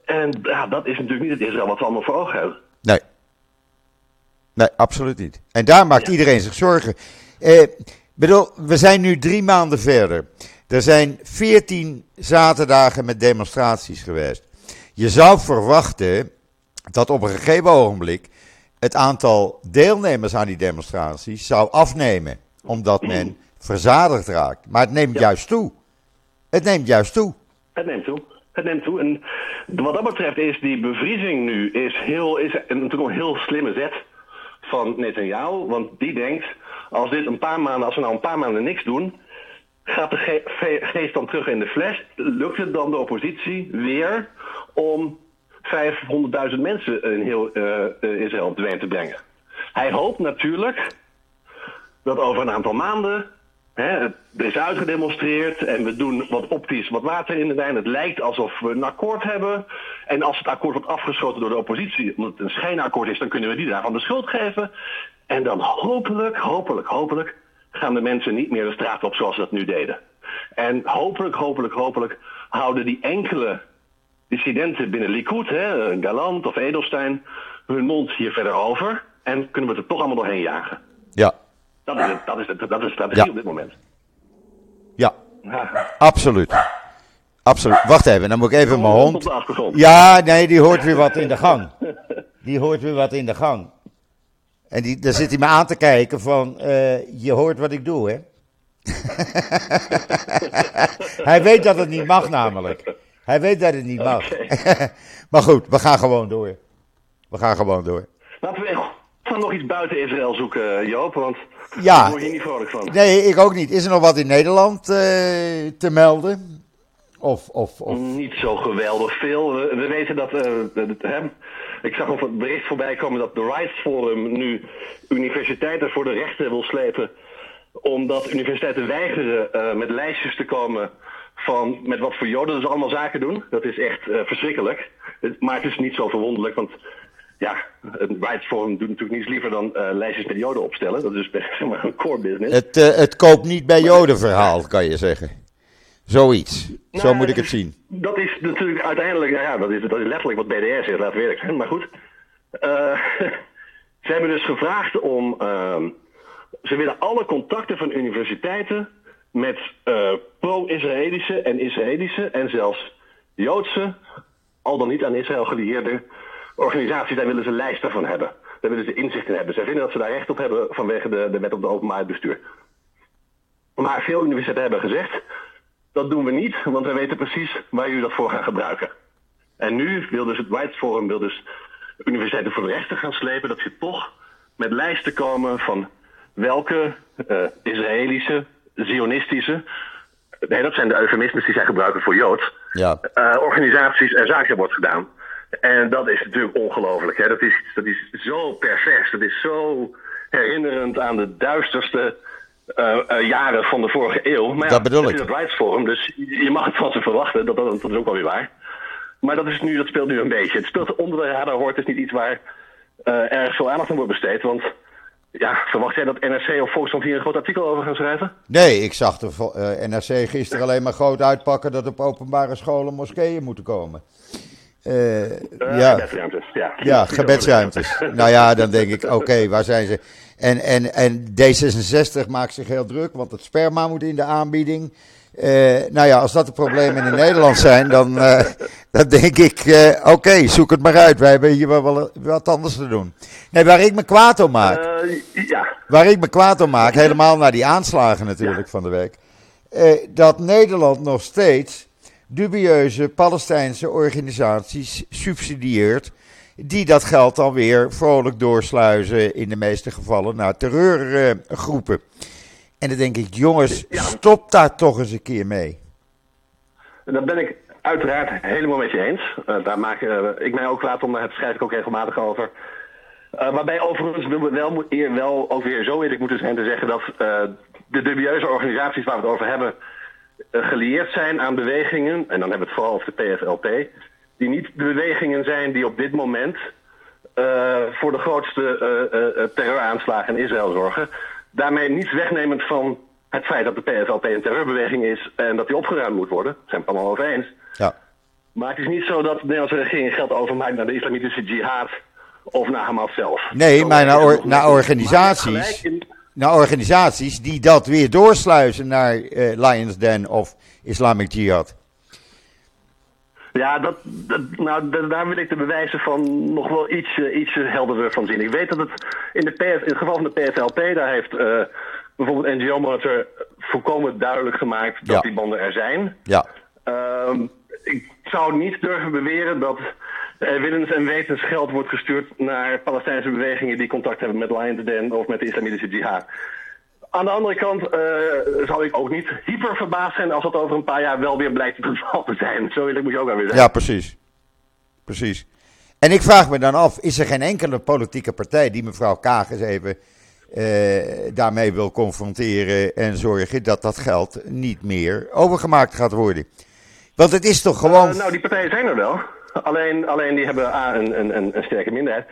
En ja, dat is natuurlijk niet het Israël wat we allemaal voor ogen hebben. Nee. Nee, absoluut niet. En daar maakt ja. iedereen zich zorgen. Eh, bedoel, we zijn nu drie maanden verder. Er zijn veertien zaterdagen met demonstraties geweest. Je zou verwachten dat op een gegeven ogenblik het aantal deelnemers aan die demonstraties zou afnemen. Omdat men verzadigd raakt. Maar het neemt ja. juist toe. Het neemt juist toe. Het neemt toe. En wat dat betreft is die bevriezing nu is heel, is natuurlijk een heel slimme zet van Netanyahu. Want die denkt, als, dit een paar maanden, als we nou een paar maanden niks doen, gaat de ge geest dan terug in de fles. Lukt het dan de oppositie weer om 500.000 mensen in heel uh, Israël op de te brengen? Hij hoopt natuurlijk dat over een aantal maanden Hè, er is uitgedemonstreerd en we doen wat optisch wat water in de wijn. Het lijkt alsof we een akkoord hebben. En als het akkoord wordt afgeschoten door de oppositie, omdat het een schijnakkoord is, dan kunnen we die daarvan de schuld geven. En dan hopelijk, hopelijk, hopelijk gaan de mensen niet meer de straat op zoals ze dat nu deden. En hopelijk, hopelijk, hopelijk houden die enkele dissidenten binnen Likud, hè, Galant of Edelstein, hun mond hier verder over. En kunnen we het er toch allemaal doorheen jagen. Ja, dat is, het, dat is, het, dat is de strategie ja. op dit moment. Ja, absoluut. Absoluut. Wacht even, dan moet ik even mijn hond. Ja, nee, die hoort weer wat in de gang. Die hoort weer wat in de gang. En die, daar zit hij me aan te kijken van, uh, je hoort wat ik doe, hè? hij weet dat het niet mag namelijk. Hij weet dat het niet mag. Okay. maar goed, we gaan gewoon door. We gaan gewoon door. Laten we nog iets buiten Israël zoeken, Joop, want ja. daar word je niet vrolijk van. Nee, ik ook niet. Is er nog wat in Nederland uh, te melden? Of, of, of... Niet zo geweldig veel. We, we weten dat, uh, hè, ik zag nog het bericht voorbij komen dat de Rights Forum nu universiteiten voor de rechten wil slepen. Omdat universiteiten weigeren uh, met lijstjes te komen van met wat voor joden ze allemaal zaken doen. Dat is echt verschrikkelijk. Maar het is niet zo verwonderlijk, want ja, een Forum doet natuurlijk niets liever dan uh, lijstjes met Joden opstellen. Dat is zeg maar een core business. Het, uh, het koopt niet bij Joden verhaal, kan je zeggen. Zoiets. Nou, Zo moet ik het zien. Dat is natuurlijk uiteindelijk, ja, dat is, dat is letterlijk wat BDR zegt, laat werk zijn. Maar goed. Uh, ze hebben dus gevraagd om. ze willen alle contacten van universiteiten met pro-Israëlische en Israëlische en zelfs Joodse, al dan niet aan Israël gelieerde organisaties, daar willen ze lijsten van hebben. Daar willen ze inzicht in hebben. Zij vinden dat ze daar recht op hebben vanwege de, de wet op de openbaar bestuur. Maar veel universiteiten hebben gezegd, dat doen we niet, want we weten precies waar jullie dat voor gaan gebruiken. En nu wil dus het Rights Forum wil dus universiteiten voor de rechter gaan slepen, dat ze toch met lijsten komen van welke uh, Israëlische, Zionistische, nee, dat zijn de eufemismes die zij gebruiken voor Jood, ja. uh, organisaties er zaken wordt gedaan. En dat is natuurlijk ongelooflijk. Dat, is, dat is zo pervers. Dat is zo herinnerend aan de duisterste uh, uh, jaren van de vorige eeuw. Maar dat bedoel ja, ik. Het is het Rights Forum, dus je mag het van ze verwachten. Dat, dat, dat is ook wel weer waar. Maar dat, is nu, dat speelt nu een beetje. Het speelt onder de radar hoort. Het is niet iets waar uh, erg veel aandacht aan wordt besteed. Want ja, verwacht jij dat NRC of Volkskrant hier een groot artikel over gaan schrijven? Nee, ik zag de NRC gisteren alleen maar groot uitpakken dat op openbare scholen moskeeën moeten komen. Uh, ja. Gebedsruimtes, ja. Ja, gebedsruimtes. nou ja, dan denk ik, oké, okay, waar zijn ze? En, en, en D66 maakt zich heel druk, want het sperma moet in de aanbieding. Uh, nou ja, als dat de problemen in Nederland zijn, dan, dan denk ik, oké, okay, zoek het maar uit. Wij hebben hier wel wat anders te doen. Nee, waar ik me kwaad om maak. ja. Waar ik me kwaad om maak, helemaal naar die aanslagen natuurlijk ja. van de week. dat Nederland nog steeds dubieuze Palestijnse organisaties subsidieert die dat geld dan weer vrolijk doorsluizen, in de meeste gevallen naar terreurgroepen. En dan denk ik, jongens, stop daar toch eens een keer mee. Dat ben ik uiteraard helemaal met je eens. Uh, daar maak uh, ik mij ook kwaad om, daar schrijf ik ook regelmatig over. Uh, waarbij overigens we wel, eer, wel ook weer zo eerlijk moeten zijn te zeggen dat de dubieuze organisaties waar we het over hebben gelieerd zijn aan bewegingen, en dan hebben we het vooral over de PFLP, die niet de bewegingen zijn die op dit moment voor de grootste terreuraanslagen in Israël zorgen. Daarmee niets wegnemend van het feit dat de PFLP een terreurbeweging is en dat die opgeruimd moet worden. Daar zijn we het allemaal over eens. Ja. Maar het is niet zo dat de Nederlandse regering geld overmaakt naar de islamitische jihad of naar Hamas zelf. Nee, maar naar, or naar organisaties. Naar organisaties die dat weer doorsluizen naar uh, Lions Den of Islamic Jihad. Ja, dat, dat, nou, daar wil ik de bewijzen van nog wel iets, uh, iets helderder van zien. Ik weet dat het in, de PF, in het geval van de PFLP, daar heeft uh, bijvoorbeeld NGO Monitor volkomen duidelijk gemaakt dat Ja. die banden er zijn. Ja, Ehm, ik zou niet durven beweren dat willens en wetens geld wordt gestuurd naar Palestijnse bewegingen die contact hebben met Lions Den of met de islamitische jihad. Aan de andere kant eh, zou ik ook niet hyper verbaasd zijn als dat over een paar jaar wel weer blijkt het geval te zijn. Zo eerlijk moet je ook wel weer zijn. ja, precies. Precies. En ik vraag me dan af, is er geen enkele politieke partij die mevrouw Kaag eens even eh, daarmee wil confronteren en zorgen dat dat geld niet meer overgemaakt gaat worden? Want het is toch gewoon... Eh, nou, die partijen zijn er wel. Alleen, alleen die hebben A, een, een, een, sterke minderheid.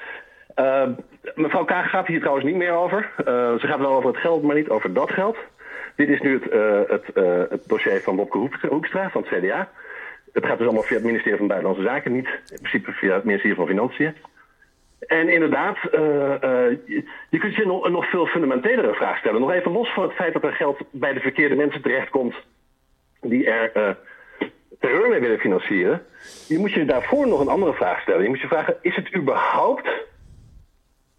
Eh, mevrouw Kaag gaat hier trouwens niet meer over. Eh, ze gaat wel over het geld, maar niet over dat geld. Dit is nu het, eh, het, het dossier van Bobke Hoek- Hoekstra van het CDA. Het gaat dus allemaal via het ministerie van Buitenlandse Zaken, niet in principe via het ministerie van Financiën. En inderdaad, je, je kunt je nog, een nog veel fundamentelere vraag stellen. Nog even los van het feit dat er geld bij de verkeerde mensen terechtkomt die er terreur mee willen financieren. Je moet je daarvoor nog een andere vraag stellen. Je moet je vragen, is het überhaupt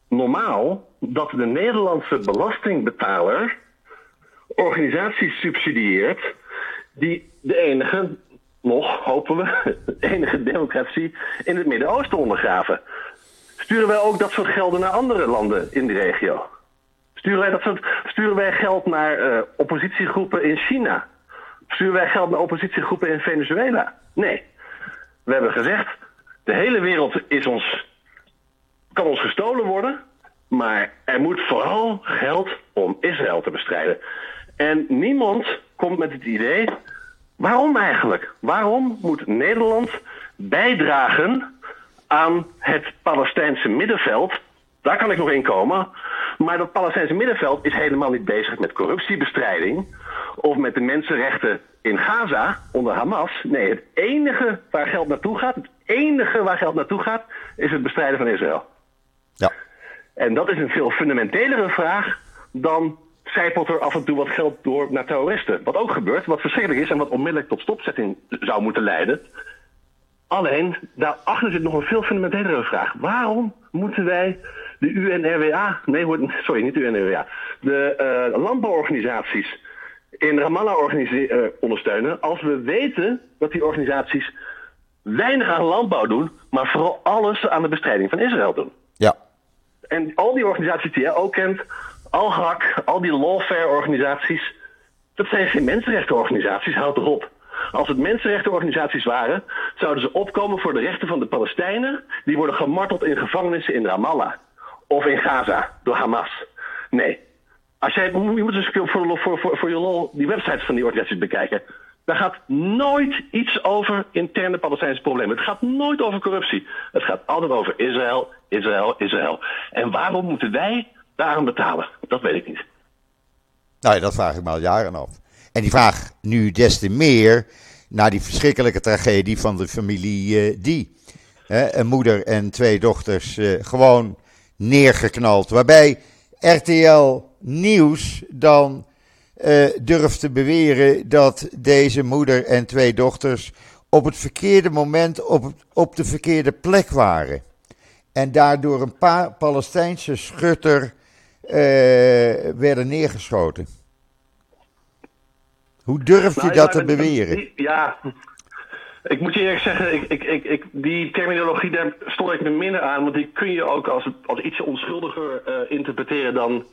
normaal dat de Nederlandse belastingbetaler organisaties subsidieert die de enige, nog hopen we, de enige democratie in het Midden-Oosten ondergraven? Sturen wij ook dat soort gelden naar andere landen in de regio? Sturen wij, dat soort, sturen wij geld naar eh, oppositiegroepen in China? Sturen wij geld naar oppositiegroepen in Venezuela? Nee. We hebben gezegd, de hele wereld is ons, kan ons gestolen worden, maar er moet vooral geld om Israël te bestrijden. En niemand komt met het idee, waarom eigenlijk? Waarom moet Nederland bijdragen aan het Palestijnse middenveld? Daar kan ik nog in komen. Maar dat Palestijnse middenveld is helemaal niet bezig met corruptiebestrijding of met de mensenrechten in Gaza onder Hamas. Nee, het enige waar geld naartoe gaat, het enige waar geld naartoe gaat, is het bestrijden van Israël. Ja, En dat is een veel fundamentelere vraag dan zijpelt er af en toe wat geld door naar terroristen. Wat ook gebeurt, wat verschrikkelijk is en wat onmiddellijk tot stopzetting zou moeten leiden. Alleen, daarachter zit nog een veel fundamentelere vraag. Waarom moeten wij de UNRWA, nee, sorry, niet de UNRWA, de eh, landbouworganisaties in Ramallah eh, ondersteunen als we weten dat die organisaties weinig aan landbouw doen, maar vooral alles aan de bestrijding van Israël doen? ja, En al die organisaties die jij ook kent, Al-Haq, al die lawfare-organisaties, dat zijn geen mensenrechtenorganisaties, houd erop. Als het mensenrechtenorganisaties waren, zouden ze opkomen voor de rechten van de Palestijnen die worden gemarteld in gevangenissen in Ramallah of in Gaza door Hamas. Nee. Als jij, je moet eens voor, voor, voor, voor je lol die websites van die organisaties bekijken. Daar gaat nooit iets over interne Palestijnse problemen. Het gaat nooit over corruptie. Het gaat altijd over Israël, Israël, Israël. En waarom moeten wij daarom betalen? Dat weet ik niet. nou ja, dat vraag ik me al jaren af. En die vraag nu des te meer naar die verschrikkelijke tragedie van de familie eh, Die. Een moeder en twee dochters eh, gewoon neergeknald. Waarbij RTL Nieuws dan eh, durft te beweren dat deze moeder en twee dochters op het verkeerde moment op, op de verkeerde plek waren. En daardoor een paar Palestijnse schutter eh, werden neergeschoten. Hoe durft u Nou, dat ja, te beweren? die- Ja. Ik moet je eerlijk zeggen, ik, ik, ik, ik, die terminologie, daar stoor ik me minder aan. Want die kun je ook als, als iets onschuldiger uh, interpreteren dan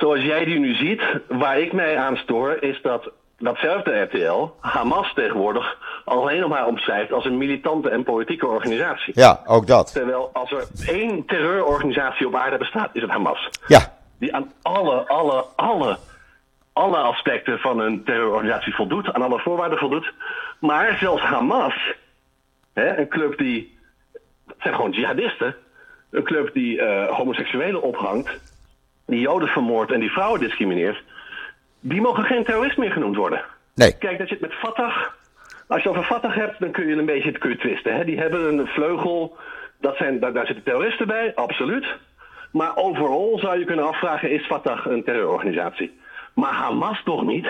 zoals jij die nu ziet. Waar ik mij aan stoor, is dat datzelfde RTL Hamas tegenwoordig alleen nog maar omschrijft als een militante en politieke organisatie. Ja, ook dat. Terwijl als er één terreurorganisatie op aarde bestaat, is het Hamas. Ja. Die aan alle, alle, alle, alle aspecten van een terreurorganisatie voldoet, aan alle voorwaarden voldoet. Maar zelfs Hamas, hè, een club die. Het zijn gewoon jihadisten. Een club die uh, homoseksuelen ophangt, die Joden vermoordt en die vrouwen discrimineert. Die mogen geen terrorist meer genoemd worden. Nee. Kijk, dat je het met Fatah. Als je over Fatah hebt, dan kun je een beetje het kun je twisten. Hè? Die hebben een vleugel. Dat zijn, daar, daar zitten terroristen bij, absoluut. Maar overal zou je kunnen afvragen: is Fatah een terreurorganisatie? Maar Hamas toch niet?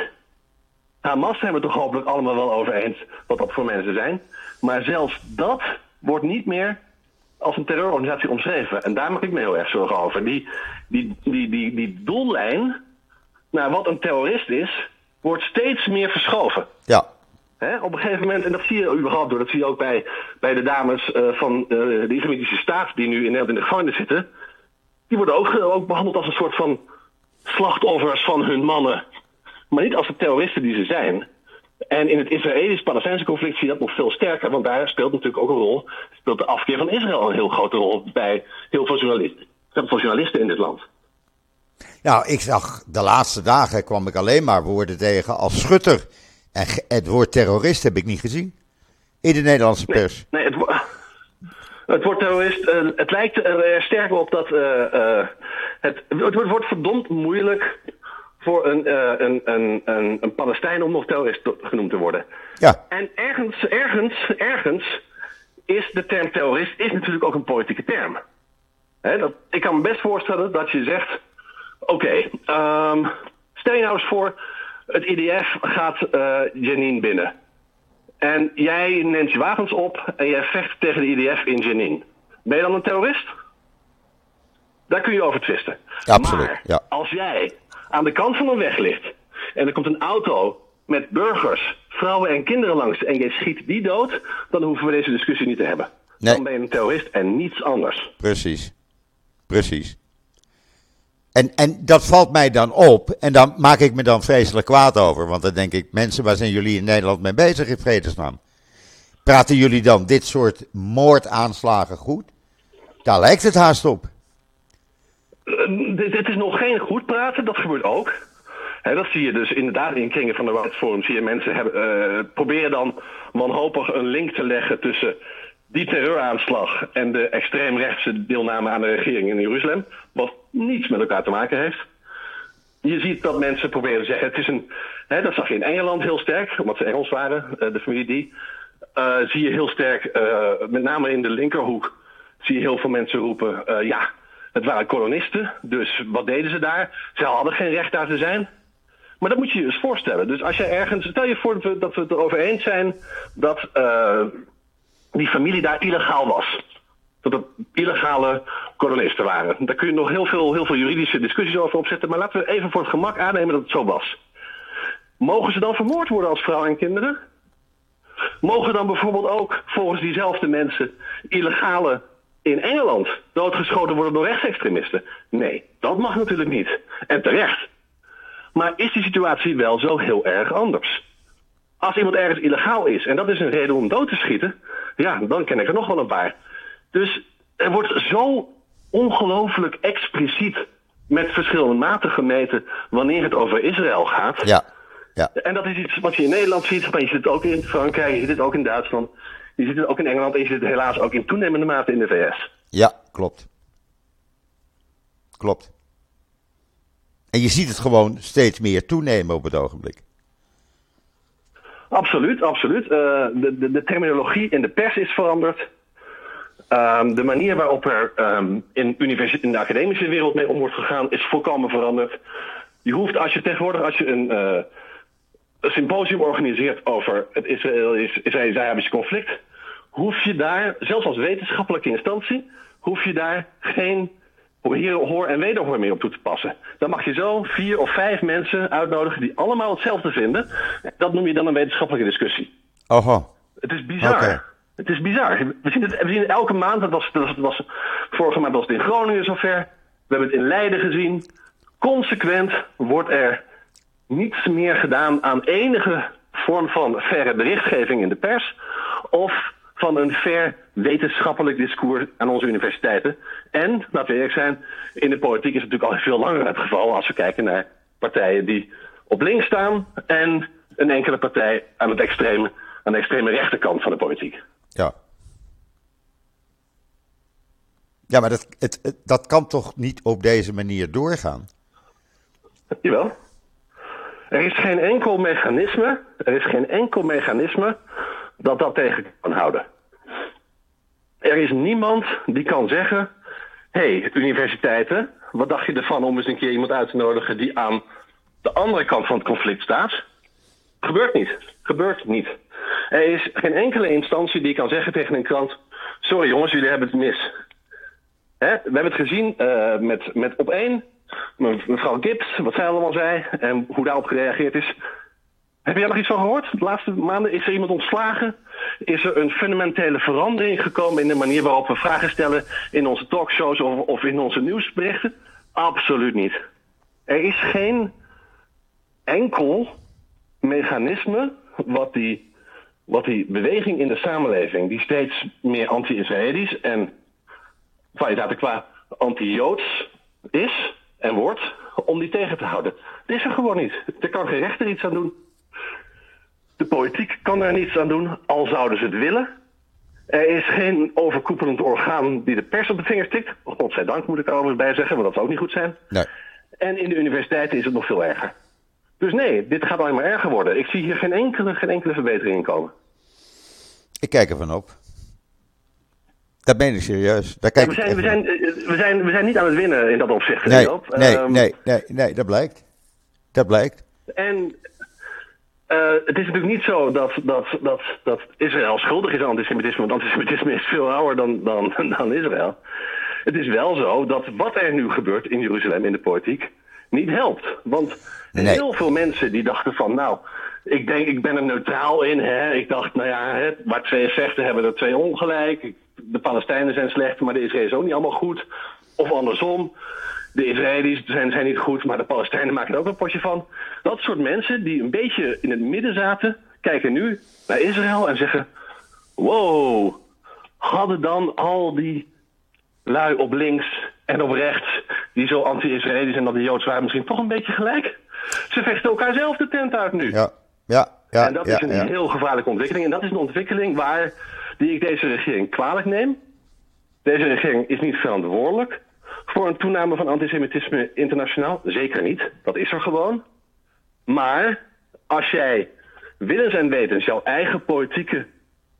Hamas zijn we toch hopelijk allemaal wel over eens wat dat voor mensen zijn. Maar zelfs dat wordt niet meer als een terreurorganisatie omschreven. En daar maak ik me heel erg zorgen over. Die, die, die, die, die doellijn naar wat een terrorist is, wordt steeds meer verschoven. Ja. Op een gegeven moment, en dat zie je überhaupt door, dat zie je ook bij, bij de dames uh, van uh, de Islamitische Staat die nu in Nederland in de gevangenis zitten. Die worden ook, ook behandeld als een soort van slachtoffers van hun mannen. Maar niet als de terroristen die ze zijn. En in het Israëlisch-Palestijnse conflict zie je dat nog veel sterker, want daar speelt natuurlijk ook een rol, speelt de afkeer van Israël een heel grote rol bij heel veel journalisten, journalisten in dit land. Nou, ik zag de laatste dagen kwam ik alleen maar woorden tegen als schutter. En het woord terrorist heb ik niet gezien in de Nederlandse pers. Nee, nee het, het woord terrorist, uh, het lijkt er sterk op dat uh, uh, het, het wordt verdomd moeilijk voor een, een, een, een, een Palestijn om nog terrorist genoemd te worden. Ja. En ergens, ergens, ergens is de term terrorist is natuurlijk ook een politieke term. Dat, ik kan me best voorstellen dat je zegt Oké, okay, um, stel je nou eens voor, het IDF gaat uh, Jenin binnen. En jij neemt je wagens op en jij vecht tegen de IDF in Jenin. Ben je dan een terrorist? Daar kun je over twisten. Absoluut, maar ja. als jij aan de kant van een weg ligt en er komt een auto met burgers, vrouwen en kinderen langs en je schiet die dood, dan hoeven we deze discussie niet te hebben. Nee. Dan ben je een terrorist en niets anders. Precies. Precies. En, en dat valt mij dan op en dan maak ik me dan vreselijk kwaad over. Want dan denk ik, mensen, waar zijn jullie in Nederland mee bezig in vredesnaam? Praten jullie dan dit soort moordaanslagen goed? Daar lijkt het haast op. Uh, dit, is nog geen goed praten, dat gebeurt ook. He, dat zie je dus inderdaad in kringen van de World Forum. Zie je mensen hebben, uh, proberen dan wanhopig een link te leggen tussen die terreuraanslag en de extreemrechtse deelname aan de regering in Jeruzalem, wat niets met elkaar te maken heeft. Je ziet dat mensen proberen te zeggen, het is een, dat zag je in Engeland heel sterk, omdat ze Engels waren, de familie die. Uh, zie je heel sterk, met name in de linkerhoek, zie je heel veel mensen roepen, ja, het waren kolonisten, dus wat deden ze daar? Ze hadden geen recht daar te zijn. Maar dat moet je je eens voorstellen. Dus als je ergens, stel je voor dat we, dat we het erover eens zijn dat die familie daar illegaal was. Dat het illegale kolonisten waren. Daar kun je nog heel veel, heel veel juridische discussies over opzetten. Maar laten we even voor het gemak aannemen dat het zo was. Mogen ze dan vermoord worden als vrouw en kinderen? Mogen dan bijvoorbeeld ook volgens diezelfde mensen illegale in Engeland doodgeschoten worden door rechtsextremisten? Nee, dat mag natuurlijk niet. En terecht. Maar is die situatie wel zo heel erg anders? Als iemand ergens illegaal is en dat is een reden om dood te schieten, ja, dan ken ik er nog wel een paar. Dus er wordt zo ongelooflijk expliciet met verschillende maten gemeten wanneer het over Israël gaat. Ja. ja. En dat is iets wat je in Nederland ziet, maar je ziet het ook in Frankrijk, je ziet het ook in Duitsland, je ziet het ook in Engeland en je ziet het helaas ook in toenemende mate in de VS. Ja, klopt. Klopt. En je ziet het gewoon steeds meer toenemen op het ogenblik. Absoluut, absoluut. Uh, de, de, de, terminologie in de pers is veranderd. Um, de manier waarop er um, in, in, de academische wereld mee om wordt gegaan is volkomen veranderd. Je hoeft, als je tegenwoordig als je een, uh, een symposium organiseert over het Israëlisch-Arabische conflict, hoef je daar, zelfs als wetenschappelijke instantie, hoef je daar geen hier hoor en wederhoor meer op toe te passen. Dan mag je zo vier of vijf mensen uitnodigen die allemaal hetzelfde vinden. Dat noem je dan een wetenschappelijke discussie. Oho. Het is bizar. Het is bizar. We zien het, we zien het elke maand. Dat was, dat was, dat was, vorige maand was het in Groningen zover. We hebben het in Leiden gezien. Consequent wordt er niets meer gedaan aan enige vorm van verre berichtgeving in de pers. Of van een ver wetenschappelijk discours aan onze universiteiten. En, laten we eerlijk zijn, in de politiek is het natuurlijk al veel langer het geval als we kijken naar partijen die op links staan en een enkele partij aan, het extreme, aan de extreme rechterkant van de politiek. Ja. Ja, maar dat, het, het- dat kan toch niet op deze manier doorgaan? Jawel. Er is geen enkel mechanisme, er is geen enkel mechanisme dat dat tegen kan houden. Er is niemand die kan zeggen: hey, universiteiten, wat dacht je ervan om eens een keer iemand uit te nodigen die aan de andere kant van het conflict staat? Gebeurt niet. Gebeurt niet. Er is geen enkele instantie die kan zeggen tegen een krant: sorry jongens, jullie hebben het mis. Hè? We hebben het gezien eh, met, met op één. Me- Mevrouw Gibbs, wat zij allemaal zei en hoe daarop gereageerd is. Heb jij nog iets van gehoord? De laatste maanden is er iemand ontslagen. Is er een fundamentele verandering gekomen in de manier waarop we vragen stellen in onze talkshows of, of in onze nieuwsberichten? Absoluut niet. Er is geen enkel mechanisme wat die, wat die beweging in de samenleving, die steeds meer anti-Israëlisch en qua anti-Joods is en wordt, om die tegen te houden. Dat is er gewoon niet. Er kan geen rechter iets aan doen. De politiek kan er niets aan doen, al zouden ze het willen. Er is geen overkoepelend orgaan die de pers op de vingers tikt. Godzijdank moet ik er overigens bij zeggen, want dat zou ook niet goed zijn. Nee. En in de universiteiten is het nog veel erger. Dus nee, dit gaat alleen maar erger worden. Ik zie hier geen enkele, geen enkele verbetering in komen. Ik kijk ervan op. Dat meen ik serieus. Daar kijk we, zijn, we, zijn, we, zijn, we zijn niet aan het winnen in dat opzicht. Nee, nee, Ehm, nee, nee, nee, dat blijkt. Dat blijkt. En eh, het is natuurlijk niet zo dat, dat, dat, dat Israël schuldig is aan antisemitisme, want antisemitisme is veel ouder dan, dan, dan Israël. Het is wel zo dat wat er nu gebeurt in Jeruzalem in de politiek niet helpt. Want Nee. heel veel mensen die dachten van, nou, ik denk, ik ben er neutraal in. Hè? Ik dacht, nou ja, hè, waar twee vechten hebben er twee ongelijk. De Palestijnen zijn slecht, maar de Israëli's ook niet allemaal goed. Of andersom. De Israëli's zijn, zijn niet goed, maar de Palestijnen maken er ook een potje van. Dat soort mensen die een beetje in het midden zaten, kijken nu naar Israël en zeggen: Wow, hadden dan al die lui op links en op rechts, die zo anti-Israëlisch en dat de Joods waren, misschien toch een beetje gelijk? Ze vechten elkaar zelf de tent uit nu. Ja, ja, ja. en dat ja, is een ja. heel gevaarlijke ontwikkeling. En dat is een ontwikkeling waar, die ik deze regering kwalijk neem. Deze regering is niet verantwoordelijk voor een toename van antisemitisme internationaal. Zeker niet. Dat is er gewoon. Maar als jij willens en wetens jouw eigen politieke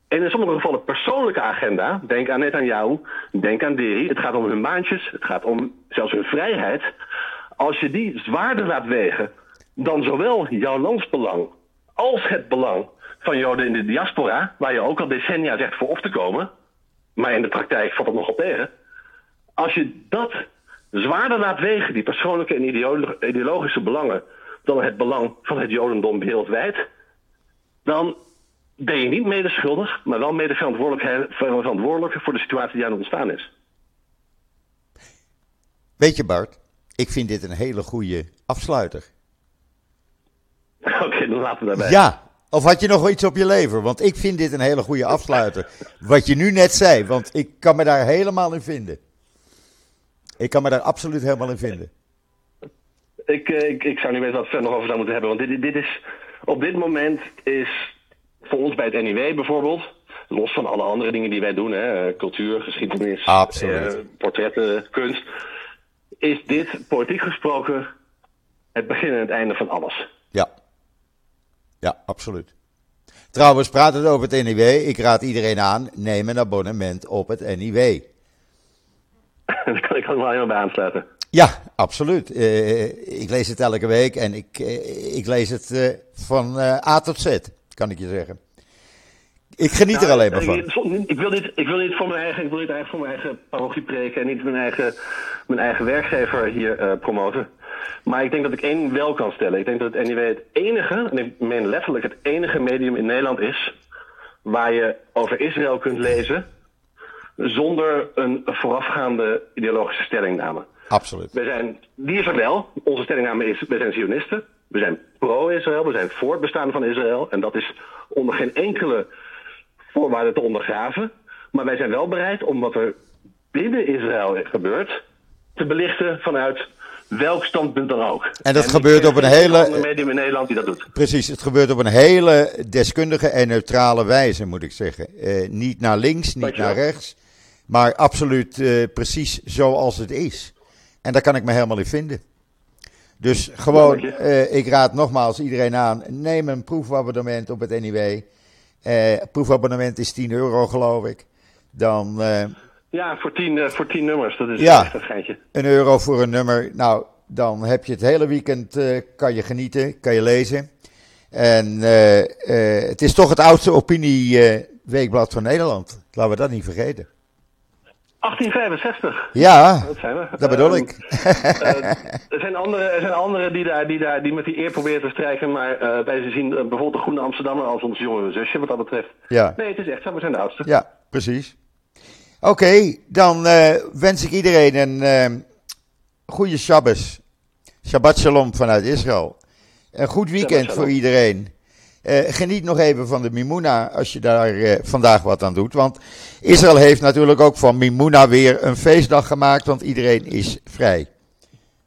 en in sommige gevallen persoonlijke agenda, denk aan Netanyahu, denk aan Deri, het gaat om hun baantjes, het gaat om zelfs hun vrijheid. Als je die zwaarder laat wegen dan zowel jouw landsbelang als het belang van Joden in de diaspora, waar je ook al decennia zegt voor op te komen, maar in de praktijk valt het nogal tegen. Als je dat zwaarder laat wegen, die persoonlijke en ideolo- ideologische belangen, dan het belang van het Jodendom wereldwijd, dan ben je niet mede schuldig, maar wel mede verantwoordelijk, voor de situatie die aan het ontstaan is. Weet je Bart, ik vind dit een hele goede afsluiter. Oké, dan laten we daarbij. Ja, of had je nog iets op je lever? Want ik vind dit een hele goede afsluiter. Wat je nu net zei, want ik kan me daar helemaal in vinden. Ik kan me daar absoluut helemaal in vinden. Ik, ik, ik zou niet weten wat we er nog over zou moeten hebben. Want dit, dit is, op dit moment is voor ons bij het NIW bijvoorbeeld, los van alle andere dingen die wij doen, hè, cultuur, geschiedenis, eh, portretten, kunst, is dit politiek gesproken het begin en het einde van alles. Ja. Ja, absoluut. Trouwens, praat het over het NIW. Ik raad iedereen aan, neem een abonnement op het NIW. Daar kan ik ook wel helemaal bij aansluiten. Ja, absoluut. Eh, ik lees het elke week en ik, eh, ik lees het eh, van A tot Z, kan ik je zeggen. Ik geniet er alleen maar Nou, van. ik wil dit, ik wil dit voor mijn eigen, ik wil dit eigenlijk voor mijn eigen parochie preken en niet mijn eigen, mijn eigen werkgever hier eh, promoten. Maar ik denk dat ik één wel kan stellen. Ik denk dat het NIW het enige, en ik meen letterlijk het enige medium in Nederland is, waar je over Israël kunt lezen zonder een voorafgaande ideologische stellingname. Absoluut. We zijn, die is er wel. Onze stellingname is, we zijn Zionisten. We zijn pro-Israël. We zijn voor het bestaan van Israël. En dat is onder geen enkele voorwaarde te ondergraven. Maar wij zijn wel bereid om wat er binnen Israël gebeurt te belichten vanuit welk standpunt dan ook. En dat gebeurt op een hele- medium in Nederland die dat doet. Precies, het gebeurt op een hele deskundige en neutrale wijze, moet ik zeggen. Eh, niet naar links, niet naar rechts, maar absoluut eh, precies zoals het is. En daar kan ik me helemaal in vinden. Dus gewoon, eh, ik raad nogmaals iedereen aan, neem een proefabonnement op het NIW. Eh proefabonnement is 10 euro, geloof ik. Dan eh, Ja, voor tien, eh, voor tien nummers. Dat is Ja. echt een geintje. een euro voor een nummer. Nou, dan heb je het hele weekend, kan je genieten, kan je lezen. En het is toch het oudste opinieweekblad van Nederland. Laten we dat niet vergeten. 1865. Ja, Dat zijn we. dat bedoel Ehm, ik. Eh, er zijn anderen er zijn anderen die, daar, die, daar, die met die eer proberen te strijken, maar eh, wij zien eh, bijvoorbeeld de Groene Amsterdammer als ons jongere zusje wat dat betreft. Ja, Nee, het is echt zo, we zijn de oudste. ja precies. Oké, dan wens ik iedereen een eh, goede Shabbos. Shabbat Shalom vanuit Israël. Een goed weekend voor iedereen. Eh, geniet nog even van de Mimuna als je daar eh, vandaag wat aan doet. Want Israël heeft natuurlijk ook van Mimuna weer een feestdag gemaakt, want iedereen is vrij.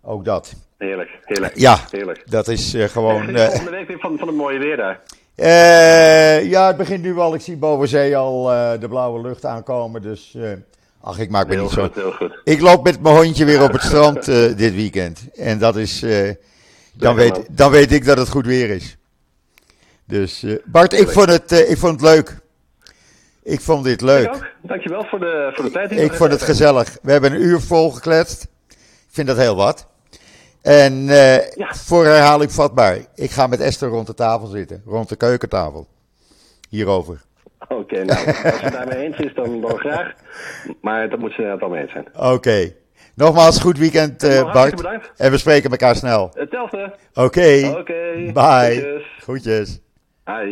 Ook dat. Heerlijk, heerlijk. Ja, Heerlijk. dat is eh, gewoon. Week weer van, van het mooie weer daar. eh, ja, het begint nu al. Ik zie boven zee al eh, de blauwe lucht aankomen. Dus eh, ach, ik maak me Heel niet zo. heel goed. Ik loop met mijn hondje weer op het strand dit weekend. En dat is. dan, weet, dan weet ik dat het goed weer is. Dus eh, Bart, ik vond, het, eh, ik vond het leuk. Ik vond dit Ik leuk. ook. Dankjewel voor de, voor de tijd. die Ik vond het gezellig. We hebben een uur vol gekletst. Ik vind dat heel wat. En eh, Ja. voor herhaling vatbaar. Ik ga met Esther rond de tafel zitten. Rond de keukentafel. Hierover. Oké, nou, als je het daarmee eens is, dan, dan graag. Maar dat moet ze het al mee eens zijn. Oké. Nogmaals, goed weekend Bart. bedankt. En we spreken elkaar snel. Hetzelfde. Oké. Oké. Bye. Groetjes. Adiós.